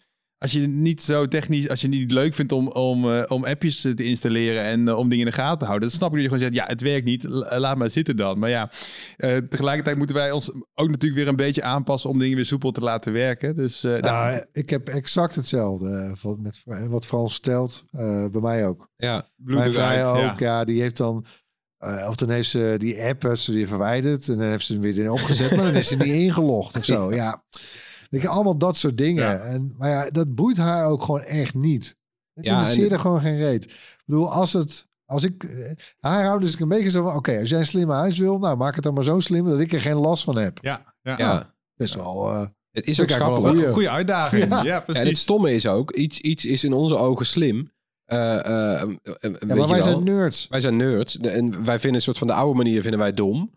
als je het niet zo technisch, als je het niet leuk vindt om, om, eh, om appjes te installeren en eh, om dingen in de gaten te houden, dan snap ik dat je gewoon zegt, ja, het werkt niet, la- laat maar zitten dan. Maar ja, eh, tegelijkertijd moeten wij ons ook natuurlijk weer een beetje aanpassen om dingen weer soepel te laten werken. Dus daar- Nou, ik heb exact hetzelfde wat, met, wat Frans stelt. bij mij ook. Ja, Mijn ook, ja. die heeft dan... of dan heeft ze die app ze die verwijderd en dan heeft ze hem weer in opgezet, maar dan is ze niet ingelogd of zo. Ja, Je, allemaal dat soort dingen. Ja. En, maar ja, dat boeit haar ook gewoon echt niet. Het Ja, interesseert en- er gewoon geen reet. Ik bedoel, als het... Als ik eh, haar hou, dus ik een beetje zo van... Oké, als jij een slimme huis wil, nou maak het dan maar zo slim dat ik er geen last van heb. ja, ja. ja. Best wel... eh, Het is ook ik schappelijk. goeie. Goede uitdaging. Ja, Ja. En het precies. stomme is ook, iets, iets is in onze ogen slim. Eh, ja, maar wij wel. zijn nerds. Wij zijn nerds. En wij vinden een soort van de oude manier vinden wij dom.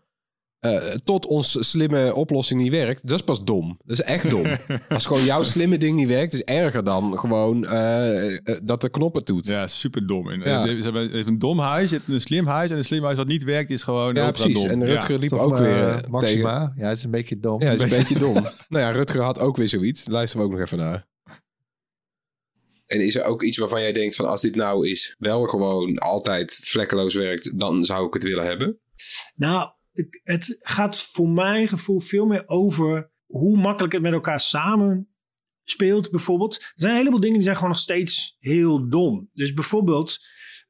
Eh, tot ons slimme oplossing niet werkt, dat is pas dom. Dat is echt dom. Als gewoon jouw slimme ding niet werkt, is erger dan gewoon eh, eh, dat de knop het doet. Ja, super dom. En, Ja. Ze hebben een dom huis, je hebt een slim huis. En een slim huis wat niet werkt is gewoon Ja, precies. dom. En Rutger liep Toch, ook weer tegen... Maxima. Ja, het is een beetje dom. Ja, dat is een beetje dom. Nou ja, Rutger had ook weer zoiets. Luisteren we ook nog even naar. En is er ook iets waarvan jij denkt van als dit nou is wel gewoon altijd vlekkeloos werkt, dan zou ik het willen hebben? Nou, het gaat voor mijn gevoel veel meer over hoe makkelijk het met elkaar samen speelt, bijvoorbeeld. Er zijn een heleboel dingen die zijn gewoon nog steeds heel dom. Dus bijvoorbeeld,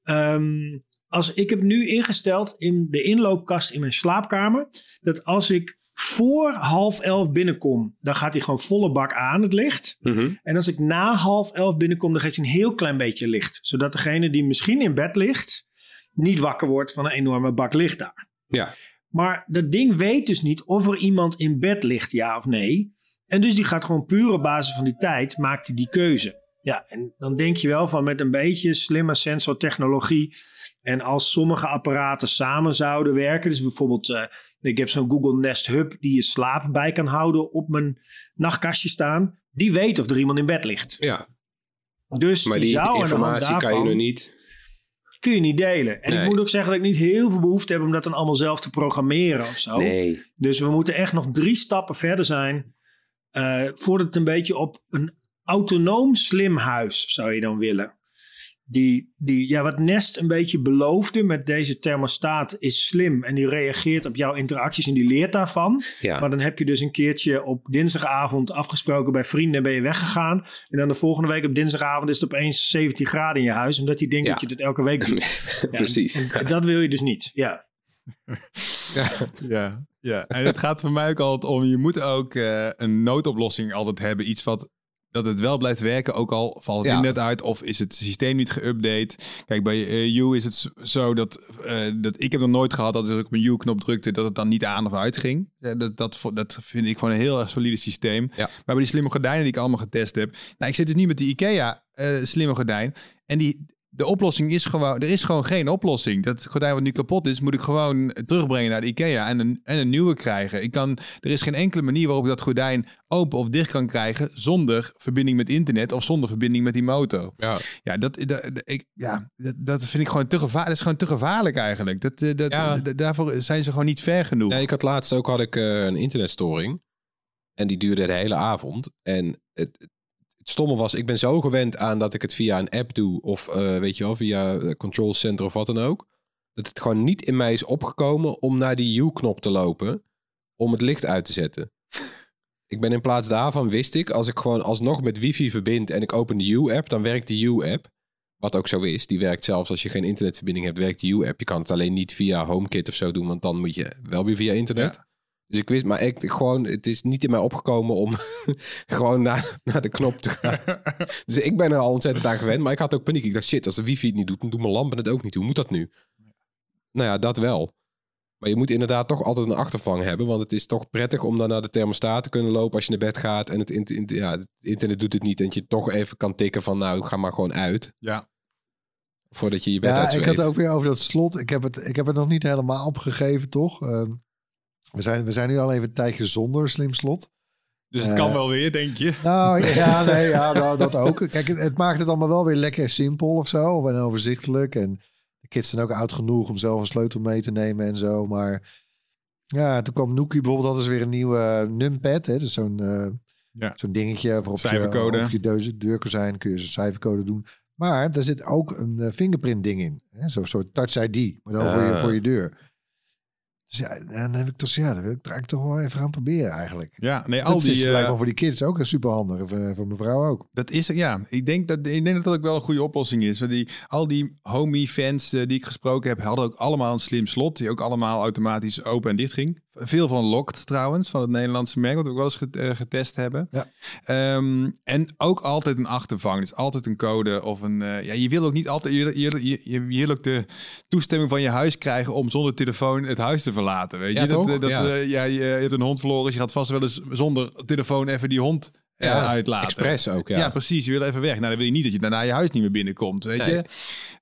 ehm, als ik heb nu ingesteld in de inloopkast in mijn slaapkamer, dat als ik voor half elf binnenkom, dan gaat hij gewoon volle bak aan, het licht. En als ik na half elf binnenkom, dan geeft hij een heel klein beetje licht. Zodat degene die misschien in bed ligt, niet wakker wordt van een enorme bak licht daar. Ja. Maar dat ding weet dus niet of er iemand in bed ligt, ja of nee. En dus die gaat gewoon puur op basis van die tijd, maakt hij die keuze. Ja, en dan denk je wel van met een beetje slimme sensortechnologie. En als sommige apparaten samen zouden werken. Dus bijvoorbeeld, eh, ik heb zo'n Google Nest Hub die je slaap bij kan houden op mijn nachtkastje staan. Die weet of er iemand in bed ligt. Ja, Dus maar die die zou informatie kan je nog niet. Kun je niet delen. En Nee. ik moet ook zeggen dat ik niet heel veel behoefte heb om dat dan allemaal zelf te programmeren of zo. Nee. Dus we moeten echt nog drie stappen verder zijn. eh, voordat het een beetje op een autonoom slim huis zou je dan willen. Die, die, ja, wat Nest een beetje beloofde met deze thermostaat is slim. En die reageert op jouw interacties en die leert daarvan. Ja. Maar dan heb je dus een keertje op dinsdagavond afgesproken bij vrienden en ben je weggegaan. En dan de volgende week op dinsdagavond is het opeens 17 graden in je huis. Omdat hij denkt Ja. dat je dit elke week doet. Ja, Precies. en- en dat wil je dus niet. Ja. Ja, ja, en het gaat voor mij ook altijd om, je moet ook eh, een noodoplossing altijd hebben. Iets wat dat het wel blijft werken, ook al valt het Ja. internet uit of is het systeem niet geüpdate. Kijk, bij eh You is het zo dat, eh, dat ik heb nog nooit gehad dat als ik op een You-knop drukte, dat het dan niet aan of uit ging. Eh, dat, dat, dat vind ik gewoon een heel erg solide systeem. Ja. Maar bij die slimme gordijnen die ik allemaal getest heb, nou, ik zit dus niet met die IKEA slimme gordijn en die de oplossing is gewoon, er is gewoon geen oplossing. Dat gordijn wat nu kapot is, moet ik gewoon terugbrengen naar de IKEA en een, en een nieuwe krijgen. Ik kan, er is geen enkele manier waarop ik dat gordijn open of dicht kan krijgen zonder verbinding met internet of zonder verbinding met die motor. Ja. Ja, dat, dat, ik, ja, dat, dat vind ik gewoon te gevaarlijk. Dat is gewoon te gevaarlijk eigenlijk. Dat, eh, dat, Ja. daarvoor zijn ze gewoon niet ver genoeg. Ja, ik had laatst ook had ik, eh, een internetstoring. En die duurde de hele avond. En het, stomme was, ik ben zo gewend aan dat ik het via een app doe. Of eh, weet je wel, via eh, Control Center of wat dan ook. Dat het gewoon niet in mij is opgekomen om naar die U-knop te lopen. Om het licht uit te zetten. Ik ben in plaats daarvan, wist ik, als ik gewoon alsnog met wifi verbind en ik open de U-app, dan werkt de U-app. Wat ook zo is, die werkt zelfs als je geen internetverbinding hebt, werkt de U-app. Je kan het alleen niet via HomeKit of zo doen, want dan moet je wel weer via internet. Dus ik wist, maar ik gewoon, het is niet in mij opgekomen om gewoon naar, naar de knop te gaan. dus ik ben er al ontzettend aan gewend, maar ik had ook paniek. Ik dacht, shit, als de wifi het niet doet, dan doen mijn lampen het ook niet. Hoe moet dat nu? Nou ja, dat wel. Maar je moet inderdaad toch altijd een achtervang hebben, want het is toch prettig om dan naar de thermostaat te kunnen lopen als je naar bed gaat en het, ja, het internet doet het niet en dat je toch even kan tikken van nou, ga maar gewoon uit. Ja. Voordat je je bed Ja, ik had ook weer over dat slot. Ik heb het, ik heb het nog niet helemaal opgegeven, toch? Ehm, we, zijn, we zijn nu al even een tijdje zonder slim slot. Dus het Eh, kan wel weer, denk je. Nou ja, nee, ja nou, dat ook. Kijk, het, het maakt het allemaal wel weer lekker simpel of zo. En overzichtelijk. En de kids zijn ook oud genoeg om zelf een sleutel mee te nemen en zo. Maar ja, toen kwam Nookie bijvoorbeeld. Dat is weer een nieuwe numpad. Hè? Dus zo'n eh, Ja. zo'n dingetje waarop Cijfercode. je, op je deur- deurkozijn kun je zo'n cijfercode doen. Maar daar zit ook een eh, fingerprint ding in. Zo'n soort touch ID. Maar dan voor, je, Ah. voor je deur. Dus ja, dan heb ik toch, ja, dat wil ik eigenlijk toch wel even gaan proberen eigenlijk. Ja, nee, Al al die, is eh, me voor die kids ook super handig. En voor, voor mijn vrouw ook. Dat is, ja, ik denk dat, ik denk dat dat ook wel een goede oplossing is. Want die, al die homie-fans eh, die ik gesproken heb, hadden ook allemaal een slim slot. Die ook allemaal automatisch open en dicht ging. Veel van Locked trouwens, van het Nederlandse merk, wat we ook wel eens eh, getest hebben. Ja. Ehm, en ook altijd een achtervang. Dus altijd een code of een... eh, ja, je wil ook niet altijd... Je, je, je, je wil ook de toestemming van je huis krijgen om zonder telefoon het huis te verlaten. Weet je? Dat, eh, dat, Ja. ja, je, hebt een hond verloren, dus je gaat vast wel eens zonder telefoon even die hond Ja, uitlaten. expres ook, ja. Ja, precies. Je wil even weg. Nou, dan wil je niet dat je daarna je huis niet meer binnenkomt, weet Nee. je.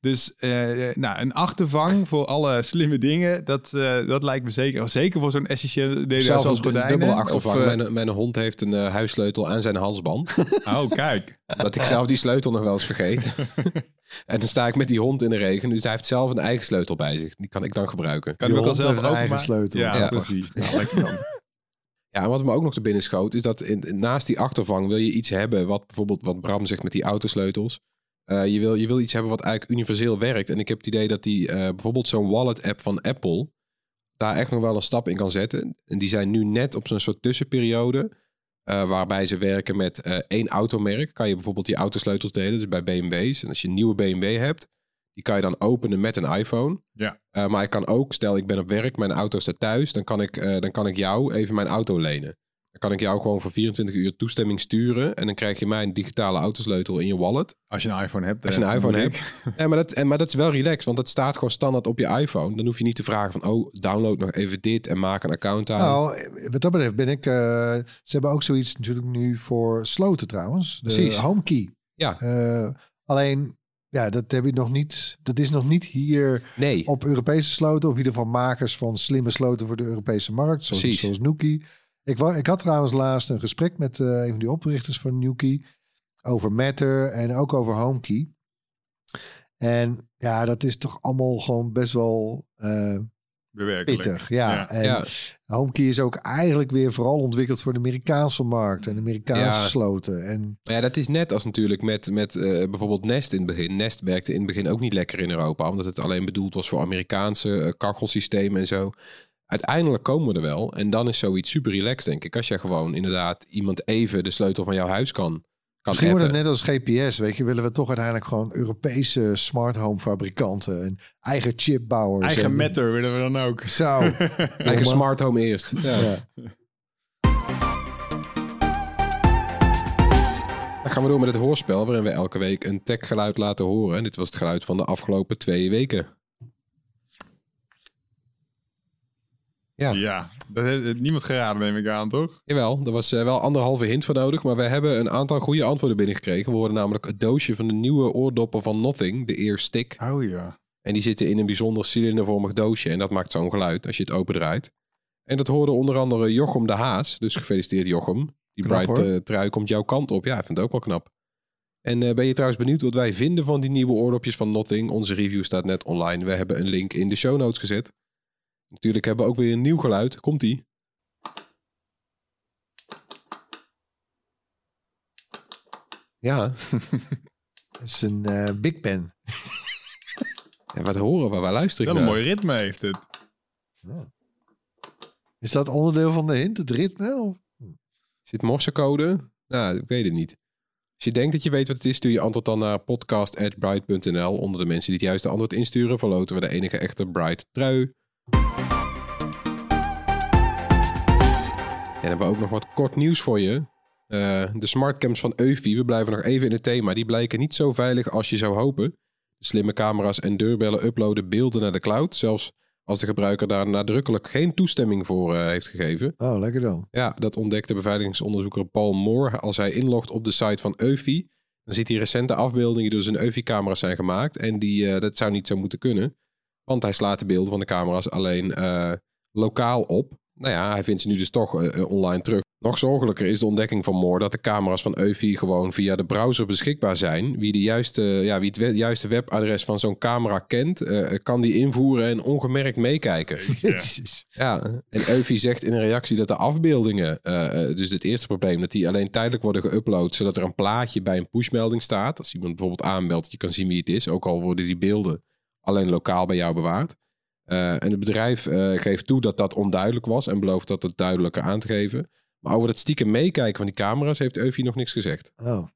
Dus eh, nou, een achtervang voor alle slimme dingen, dat, eh, dat lijkt me zeker. Zeker voor zo'n essentiële deel Zelf zoals een gordijnen. dubbele Of, achtervang. eh, mijn, mijn hond heeft een eh, huissleutel aan zijn halsband. oh, kijk. dat ik zelf die sleutel nog wel eens vergeet. en dan sta ik met die hond in de regen. Dus hij heeft zelf een eigen sleutel bij zich. Die kan ik dan gebruiken. Kan Je ook al zelf een eigen sleutel. Ja, Ja. precies. Nou, lekker dan. Ja, en wat me ook nog te binnen schoot, is dat in, naast die achtervang wil je iets hebben, wat bijvoorbeeld wat Bram zegt met die autosleutels. Eh, je, wil, je wil iets hebben wat eigenlijk universeel werkt. En ik heb het idee dat die eh, bijvoorbeeld zo'n wallet-app van Apple daar echt nog wel een stap in kan zetten. En die zijn nu net op zo'n soort tussenperiode. eh, waarbij ze werken met één automerk. Kan je bijvoorbeeld die autosleutels delen, dus bij BMW's. En als je een nieuwe BMW hebt, die kan je dan openen met een iPhone. Ja. Eh, maar ik kan ook, stel ik ben op werk, mijn auto staat thuis, dan kan, ik, eh, dan kan ik jou even mijn auto lenen. Dan kan ik jou gewoon voor 24 uur toestemming sturen. En dan krijg je mijn digitale autosleutel in je wallet. Als je een iPhone hebt. Als je eh, een iPhone hebt. Ja, maar, dat, en, maar dat is wel relaxed, want dat staat gewoon standaard op je iPhone. Dan hoef je niet te vragen van, oh, download nog even dit en maak een account aan. Nou, wat dat betreft ben ik... eh, ze hebben ook zoiets natuurlijk nu voor sloten trouwens. De Precies. HomeKey. Ja. Eh, alleen, ja, dat heb je nog niet... Dat is nog niet hier nee, op Europese sloten. Of in ieder geval makers van slimme sloten voor de Europese markt. Zoals, Precies. zoals Nookie. Ik, ik had trouwens laatst een gesprek met eh, een van die oprichters van Nookie. Over Matter en ook over HomeKey. En ja, dat is toch allemaal gewoon best wel eh, Bewerkelijk. pittig. Ja, Ja. en ja, HomeKey is ook eigenlijk weer vooral ontwikkeld voor de Amerikaanse markt en Amerikaanse Ja. sloten. En maar ja, dat is net als natuurlijk met, met eh, bijvoorbeeld Nest in het begin. Nest werkte in het begin ook niet lekker in Europa, omdat het alleen bedoeld was voor Amerikaanse eh, kachelsystemen en zo. Uiteindelijk komen we er wel. En dan is zoiets super relaxed, denk ik. Als je gewoon inderdaad iemand even de sleutel van jouw huis kan, kan misschien wordt het net als GPS, weet je, willen we toch uiteindelijk gewoon Europese smart home fabrikanten en eigen chipbouwers. Eigen en- metter willen we dan ook. Zo. Eigen smart home eerst. Ja. Ja. gaan we door met het hoorspel, waarin we elke week een techgeluid laten horen. En dit was het geluid van de afgelopen twee weken. Ja. Ja, dat heeft niemand geraden, neem ik aan, toch? Jawel, er was eh, wel anderhalve hint voor nodig, maar we hebben een aantal goede antwoorden binnengekregen. We hoorden namelijk het doosje van de nieuwe oordoppen van Nothing, de Ear Stick. Oh ja. En die zitten in een bijzonder cilindervormig doosje en dat maakt zo'n geluid als je het opendraait. En dat hoorde onder andere Jochem de Haas, dus gefeliciteerd Jochem. Die Knap, bright eh, trui komt jouw kant op. Ja, ik vind het ook wel knap. En eh, ben je trouwens benieuwd wat wij vinden van die nieuwe oordopjes van Nothing? Onze review staat net online. We hebben een link in de show notes gezet. Natuurlijk hebben we ook weer een nieuw geluid. Komt-ie. Ja, Dat is een eh, Big Pen. ja, wat horen we? Waar luister ik Wel een mooi ritme heeft het. Is dat onderdeel van de hint, het ritme? Of? Zit morsecode? Nou, ik weet het niet. Als je denkt dat je weet wat het is, stuur je antwoord dan naar podcast.bright.nl. Onder de mensen die het juiste antwoord insturen, verloten we de enige echte Bright trui. En hebben we ook nog wat kort nieuws voor je. Eh, de smartcams van Eufy, we blijven nog even in het thema, die blijken niet zo veilig als je zou hopen. Slimme camera's en deurbellen uploaden beelden naar de cloud, zelfs als de gebruiker daar nadrukkelijk geen toestemming voor eh, heeft gegeven. Oh, lekker dan. Ja, dat ontdekte beveiligingsonderzoeker Paul Moore als hij inlogt op de site van Eufy. Dan ziet hij recente afbeeldingen die door zijn Eufy-camera's zijn gemaakt. En die, eh, dat zou niet zo moeten kunnen. Want hij slaat de beelden van de camera's alleen lokaal op. Nou ja, hij vindt ze nu dus toch eh, eh, online terug. Nog zorgelijker is de ontdekking van Moore dat de camera's van Eufy gewoon via de browser beschikbaar zijn. Wie, de juiste, ja, wie het we- juiste webadres van zo'n camera kent, eh, kan die invoeren en ongemerkt meekijken. Jezus. Ja, en Eufy zegt in een reactie dat de afbeeldingen, dus het eerste probleem, dat die alleen tijdelijk worden geüpload, zodat er een plaatje bij een pushmelding staat. Als iemand bijvoorbeeld aanmeldt, je kan zien wie het is, ook al worden die beelden alleen lokaal bij jou bewaard. Eh, en het bedrijf eh, geeft toe dat dat onduidelijk was en belooft dat het duidelijker aan te geven. Maar over het stiekem meekijken van die camera's heeft Eufy nog niks gezegd. Oh.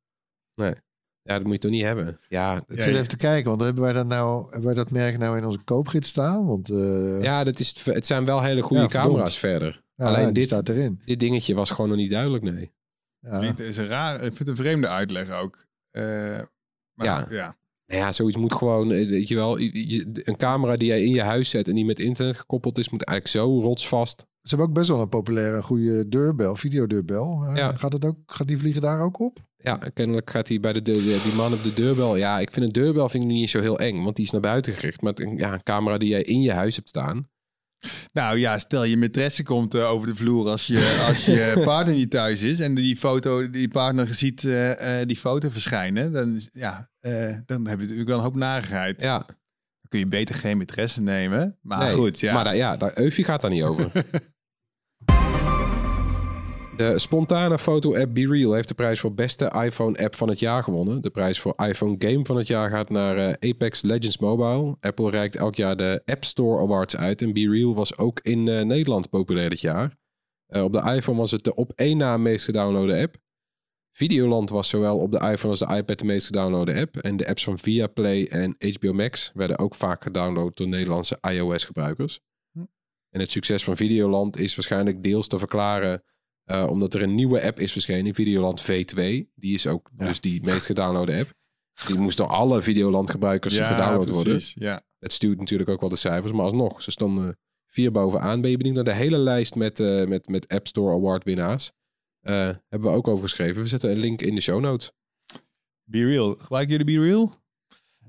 Nee. Ja, dat moet je toch niet hebben. Ja, Ik ja, zit even te kijken, want hebben wij dat nou, hebben wij dat merk nou in onze koopgids staan? Want eh, ja dat is, het zijn wel hele goede Ja, camera's verder. ja, alleen dit, staat erin. dit dingetje was gewoon nog niet duidelijk, nee. Ja. Het is een raar, ik vind het een vreemde uitleg ook. Eh, maar Ja. ja. Nou ja, zoiets moet gewoon, eh, weet je wel, een camera die jij in je huis zet en die met internet gekoppeld is, moet eigenlijk zo rotsvast. Ze hebben ook best wel een populaire, goede deurbel, videodeurbel. Eh, Ja. gaat, het ook, gaat die vliegen daar ook op? Ja, kennelijk gaat hij bij de, deur- de- die man op de deurbel. Ja, ik vind een deurbel vind ik niet zo heel eng, want die is naar buiten gericht. Maar ja, een camera die jij in je huis hebt staan. Nou ja, stel je maîtresse komt eh, over de vloer als je, als je partner niet thuis is en die foto, die partner ziet eh, eh, die foto verschijnen, dan, is, ja, dan heb je natuurlijk wel een hoop narigheid. Ja, Dan kun je beter geen maîtresse nemen. Maar nee, goed, ja. Maar ja, daar, Eufy gaat daar niet over. De spontane foto-app BeReal heeft de prijs voor beste iPhone-app van het jaar gewonnen. De prijs voor iPhone Game van het jaar gaat naar eh, Apex Legends Mobile. Apple reikt elk jaar de App Store Awards uit. En BeReal was ook in eh, Nederland populair dit jaar. Eh, op de iPhone was het de op één na meest gedownloade app. Videoland was zowel op de iPhone als de iPad de meest gedownloade app. En de apps van Viaplay en HBO Max werden ook vaak gedownload door Nederlandse iOS-gebruikers. En het succes van Videoland is waarschijnlijk deels te verklaren eh, omdat er een nieuwe app is verschenen, Videoland V2. Die is ook Ja. dus die meest gedownloade app. Die moest door alle Videoland-gebruikers ja, gedownload worden. precies, Ja. Het stuurt natuurlijk ook wel de cijfers, maar alsnog, ze stonden vier bovenaan. Ben je benieuwd naar de hele lijst met, eh, met, met App Store Award winnaars? Eh, hebben we ook over geschreven. We zetten een link in de show notes. Be Real. Gebruiken jullie Be Real?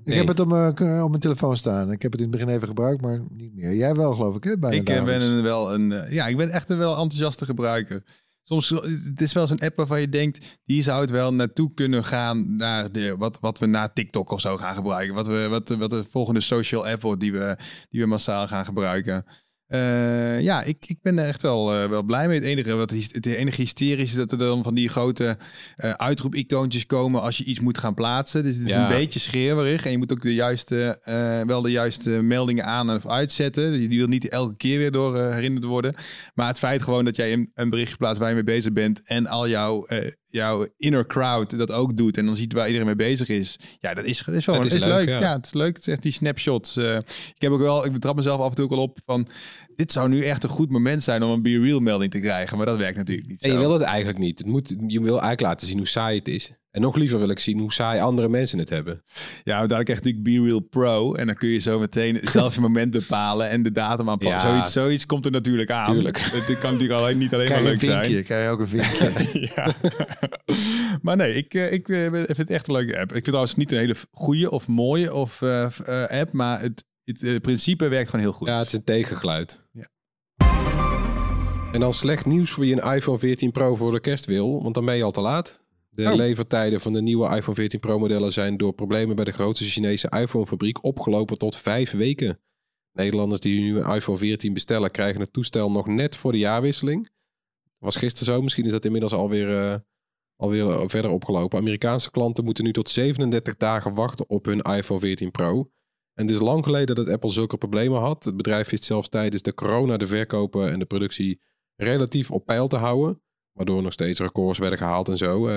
Ik heb het op mijn, op mijn telefoon staan. Ik heb het in het begin even gebruikt, maar niet meer. Jij wel, geloof ik, hè? Bijna Ik ben een, wel een, ja, ik ben echt een wel enthousiaste gebruiker. Soms het is wel zo'n app waarvan je denkt, die zou het wel naartoe kunnen gaan naar de, wat, wat we na TikTok of zo gaan gebruiken. Wat, we, wat, wat de volgende social app wordt die we, die we massaal gaan gebruiken. Eh, ja, ik, ik ben er echt wel, eh, wel blij mee. Het enige, wat, het enige hysterisch is dat er dan van die grote eh uitroep-icoontjes komen als je iets moet gaan plaatsen. Dus het is Ja. een beetje schreeuwerig. En je moet ook de juiste, wel de juiste meldingen aan of uitzetten. Die, die wil niet elke keer weer door herinnerd worden. Maar het feit gewoon dat jij een, een berichtje plaatst waar je mee bezig bent. En al jouw, jouw inner crowd dat ook doet. En dan ziet waar iedereen mee bezig is. Ja, dat is, dat is wel Het het is leuk, leuk. ja. Ja. het is leuk. Het is echt die snapshots. eh. ik heb ook wel, ik betrap mezelf af en toe ook wel op van. Dit zou nu echt een goed moment zijn om een Be Real melding te krijgen. Maar dat werkt natuurlijk niet. En je wil het eigenlijk niet. Het moet, je wil eigenlijk laten zien hoe saai het is. En nog liever wil ik zien hoe saai andere mensen het hebben. Ja, daar krijg je natuurlijk Be Real Pro. En dan kun je zo meteen zelf je moment bepalen en de datum aanpassen. Ja. Zoiets, zoiets komt er natuurlijk aan. Tuurlijk. Het kan natuurlijk alleen, niet alleen maar Krijg leuk vinkje, zijn. krijg je ook een vinkje. ja. maar nee, ik, eh, ik eh, vind het echt een leuke app. Ik vind trouwens niet een hele goede of mooie of, eh, app, maar het, het principe werkt gewoon heel goed. Ja, het is een tegengeluid. Ja. En dan slecht nieuws voor je een iPhone 14 Pro voor de kerst wil, want dan ben je al te laat. De Oh. levertijden van de nieuwe iPhone 14 Pro modellen zijn door problemen bij de grootste Chinese iPhone fabriek opgelopen tot vijf weken. Nederlanders die nu een iPhone 14 bestellen krijgen het toestel nog net voor de jaarwisseling. Was gisteren zo, misschien is dat inmiddels alweer, eh, alweer eh, verder opgelopen. Amerikaanse klanten moeten nu tot 37 dagen wachten op hun iPhone 14 Pro. En het is lang geleden dat Apple zulke problemen had. Het bedrijf wist zelfs tijdens de corona de verkopen en de productie relatief op peil te houden. Waardoor nog steeds records werden gehaald en zo. Eh,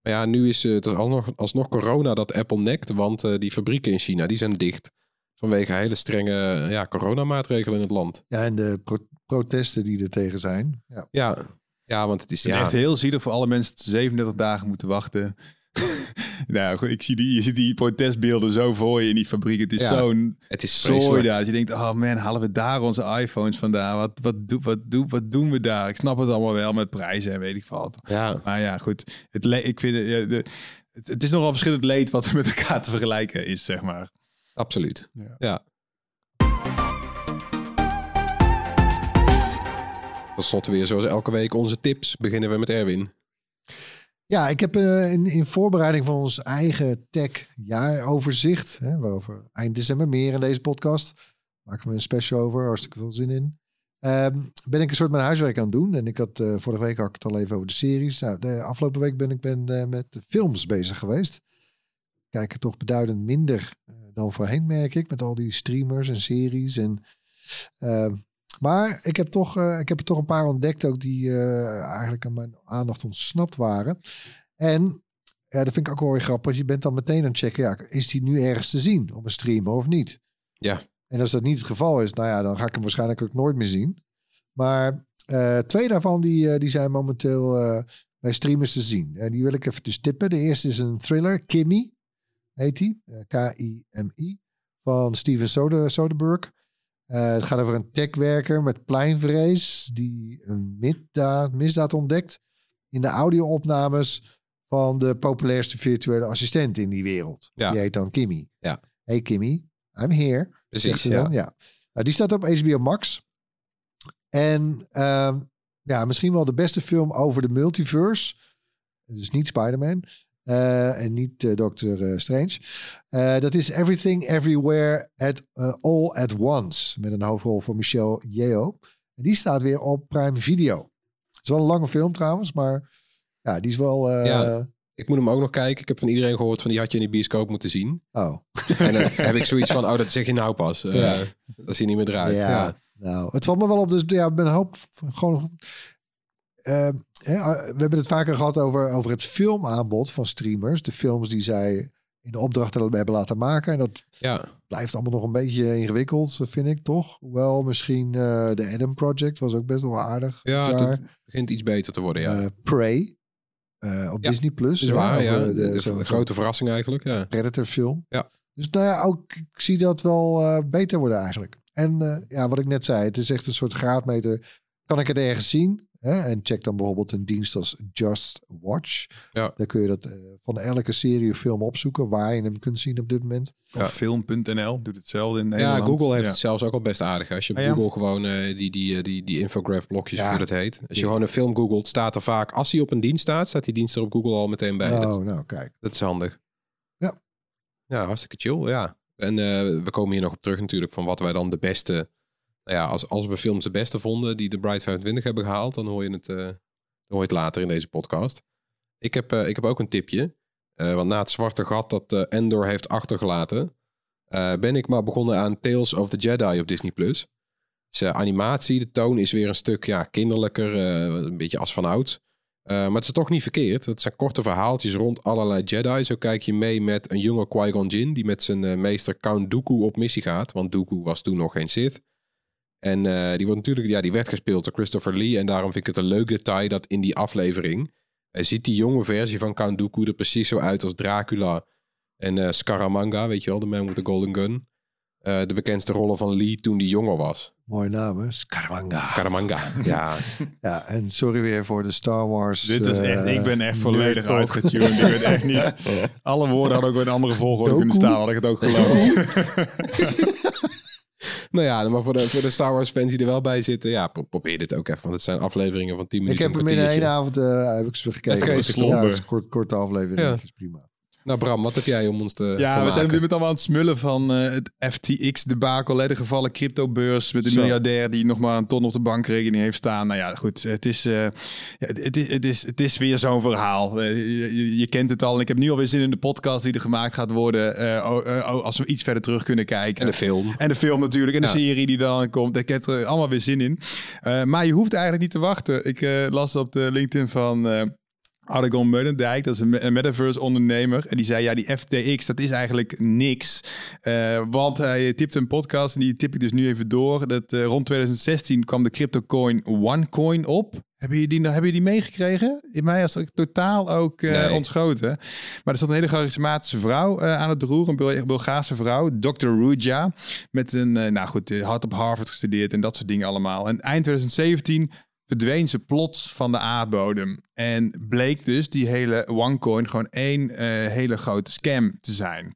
maar ja, nu is het alsnog, alsnog corona dat Apple nekt. Want eh, die fabrieken in China die zijn dicht. Vanwege hele strenge eh, ja, coronamaatregelen in het land. Ja, en de pro- protesten die er tegen zijn. Ja. Ja, ja want het is... Het Ja, echt heel zielig voor alle mensen die 37 dagen moeten wachten. nou, ik zie die, je ziet die protestbeelden zo voor je in die fabriek. Het is Ja, zo'n het is zooi daar. Je denkt, oh man, halen we daar onze iPhones vandaan? Wat, wat, doe, wat, doe, wat doen we daar? Ik snap het allemaal wel met prijzen en weet ik wat. Ja, Maar ja, goed. Het, ik vind het, de, het, het is nogal verschillend leed wat met elkaar te vergelijken is, zeg maar. absoluut. Ja. Ja. Tot slot weer zoals elke week onze tips. Beginnen we met Erwin. Ja, ik heb eh, in, in voorbereiding van ons eigen tech jaaroverzicht, hè, waarover eind december meer in deze podcast, maken we een special over, hartstikke veel zin in. Ehm, ben ik een soort mijn huiswerk aan het doen. En ik had eh, vorige week had ik het al even over de series. Nou, de afgelopen week ben ik ben, eh, met films bezig geweest. Kijken toch beduidend minder dan voorheen, merk ik. Met al die streamers en series. En, ehm, maar ik heb, toch, eh, ik heb er toch een paar ontdekt ook die eh, eigenlijk aan mijn aandacht ontsnapt waren. En ja, dat vind ik ook wel weer grappig. Je bent dan meteen aan het checken, ja, is die nu ergens te zien op een streamer of niet? Ja. En als dat niet het geval is, nou ja, dan ga ik hem waarschijnlijk ook nooit meer zien. Maar eh, twee daarvan die, die zijn momenteel bij streamers te zien. En die wil ik even dus tippen. De eerste is een thriller, Kimmy, heet die. K-I-M-I, van Steven Sode Soderbergh. Eh, het gaat over een techwerker met pleinvrees die een misdaad, misdaad ontdekt in de audio-opnames van de populairste virtuele assistent in die wereld. Ja. Die heet dan Kimmy. Ja. Hey Kimmy, I'm here. Precies, dan, ja. Nou, die staat op HBO Max. En ehm, ja, misschien wel de beste film over de multiverse. Dus niet Spider-Man. Eh, en niet eh, Doctor eh, Strange. Dat is Everything Everywhere at All at Once. Met een hoofdrol voor Michelle Yeoh. En die staat weer op Prime Video. Het is wel een lange film trouwens, maar ja, die is wel... Ja. Ik moet hem ook nog kijken. Ik heb van iedereen gehoord van die had je in de bioscoop moeten zien. Oh, En dan heb ik zoiets van, oh, dat zeg je nou pas. Ja. Dat zie je niet meer eruit. Ja, Ja. nou, het valt me wel op. Dus ja, ik ben een hoop gewoon. Eh, hè, we hebben het vaker gehad over, over het filmaanbod van streamers. De films die zij in de opdracht hebben laten maken. En dat ja. blijft allemaal nog een beetje ingewikkeld, vind ik toch? Hoewel misschien eh, de Adam Project was ook best wel aardig. Ja, het jaar. begint iets beter te worden, ja. Eh, Prey eh, op Ja, Disney Plus. is waar, ja. De, de- de grote verrassing eigenlijk, ja. Predator film. Ja. Dus nou ja, ook ik zie dat wel beter worden eigenlijk. En ja, wat ik net zei, het is echt een soort graadmeter. Kan ik het ergens zien? Hè? En check dan bijvoorbeeld een dienst als Just Watch. Ja. Dan kun je dat eh, van elke serie of film opzoeken waar je hem kunt zien op dit moment. Ja. Of film.nl doet hetzelfde in Ja, Nederland. Google heeft Ja. het zelfs ook al best aardig. Als je op Ah, ja? Google gewoon eh, die, die, eh, die, die infograph blokjes, Ja. hoe dat heet. Als je Ja. gewoon een film googelt, staat er vaak, als hij op een dienst staat, staat die dienst er op Google al meteen bij. Oh, Dat, nou kijk. dat is handig. Ja. Ja, hartstikke chill, ja. En eh, we komen hier nog op terug natuurlijk van wat wij dan de beste... Nou ja, als, als we films de beste vonden die de Bright 25 hebben gehaald, dan hoor je het, eh, hoor je het later in deze podcast. Ik heb, eh, ik heb ook een tipje. Eh, want na het zwarte gat dat Endor heeft achtergelaten, ben ik maar begonnen aan Tales of the Jedi op Disney+. Plus. Dus, eh, animatie, de toon is weer een stuk ja, kinderlijker, een beetje als van oud. Maar het is toch niet verkeerd. Het zijn korte verhaaltjes rond allerlei Jedi. Zo kijk je mee met een jonge Qui-Gon Jinn... die met zijn meester Count Dooku op missie gaat. Want Dooku was toen nog geen Sith. En eh, die, wordt natuurlijk, ja, die werd gespeeld door Christopher Lee. En daarom vind ik het een leuk detail dat in die aflevering... Hij ziet die jonge versie van Count Dooku er precies zo uit als Dracula en eh, Scaramanga, weet je wel, de man with the golden gun. Eh, de bekendste rollen van Lee toen die jonger was. Mooie naam, hè? Scaramanga. Scaramanga, ja. Ja, en sorry weer voor de Star Wars. Dit is echt, ik ben echt volledig uitgetuned. Ik weet echt niet. Alle woorden hadden ook in een andere volgorde Doku? kunnen staan, had ik het ook geloofd. Nou ja, maar voor de, voor de Star Wars fans die er wel bij zitten, ja, pro- probeer dit ook even. Want het zijn afleveringen van 10 Ik minuten. heb een hem in één avond eh, heb ik ze gekeken. Dat is Ja, een korte aflevering. Ja. Is prima. Nou Bram, wat heb jij om ons te Ja, we zijn dit moment allemaal aan het smullen van eh, het FTX-debakel. De gevallen cryptobeurs met een Zo. miljardair die nog maar een ton op de bankrekening heeft staan. Nou ja, goed, het is, eh, het, het is, het, is, het is weer zo'n verhaal. Eh, je, kent het al en ik heb nu alweer zin in de podcast die er gemaakt gaat worden. als we iets verder terug kunnen kijken. En de film. En de film natuurlijk. En de serie die dan komt. Ik heb er allemaal weer zin in. Maar je hoeft eigenlijk niet te wachten. Ik las op de LinkedIn van... Argon Meulendijk, dat is een, me- een metaverse ondernemer. En die zei, ja, die FTX, dat is eigenlijk niks. Eh, want hij tipte een podcast en die tip ik dus nu even door. Dat eh, rond 2016 kwam de cryptocoin OneCoin op. Hebben jullie die, hebben jullie die meegekregen? In mij was dat totaal ook eh, Nee. ontschoten. Maar er zat een hele charismatische vrouw aan het roer. Een Bul- Bulgaarse vrouw, Dr. Ruja. Met een, nou goed, had op Harvard gestudeerd en dat soort dingen allemaal. En eind 2017 verdween ze plots van de aardbodem. En bleek dus die hele OneCoin gewoon één eh, hele grote scam te zijn.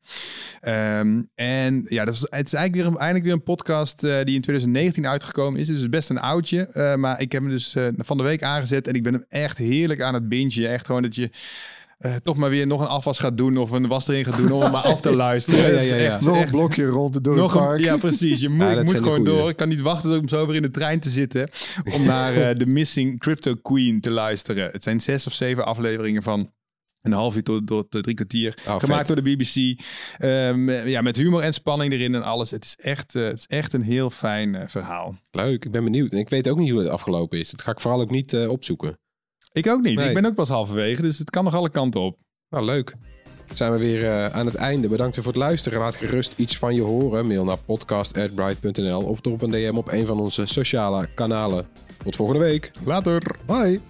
Ehm, en ja, dat is, het is eigenlijk weer, een, eigenlijk weer een podcast eh, die in 2019 uitgekomen is. Dus best een oudje. eh, maar ik heb hem dus van de week aangezet en ik ben hem echt heerlijk aan het bingen. Echt gewoon dat je... eh, toch maar weer nog een afwas gaat doen of een was erin gaat doen om maar af te luisteren. Ja, ja, Het ja, echt- Nog een blokje rond het nog een, dorpspark. ja, precies. Je moet, de gewoon goeie. door. Ik kan niet wachten om zo weer in de trein te zitten. Om naar eh, The Missing Crypto Queen te luisteren. Het zijn zes of zeven afleveringen van een half uur tot, tot drie kwartier. Oh, gemaakt vet. door de BBC. Ehm, ja, met humor en spanning erin en alles. Het is echt, eh, het is echt een heel fijn verhaal. Leuk, ik ben benieuwd. En ik weet ook niet hoe het afgelopen is. Dat ga ik vooral ook niet opzoeken. Ik ook niet. Nee. Ik ben ook pas halverwege, dus het kan nog alle kanten op. Nou, leuk. Dan zijn we weer eh, aan het einde. Bedankt voor het luisteren. Laat gerust iets van je horen. Mail naar podcast.bright.nl of drop een DM op een van onze sociale kanalen. Tot volgende week. Later. Bye.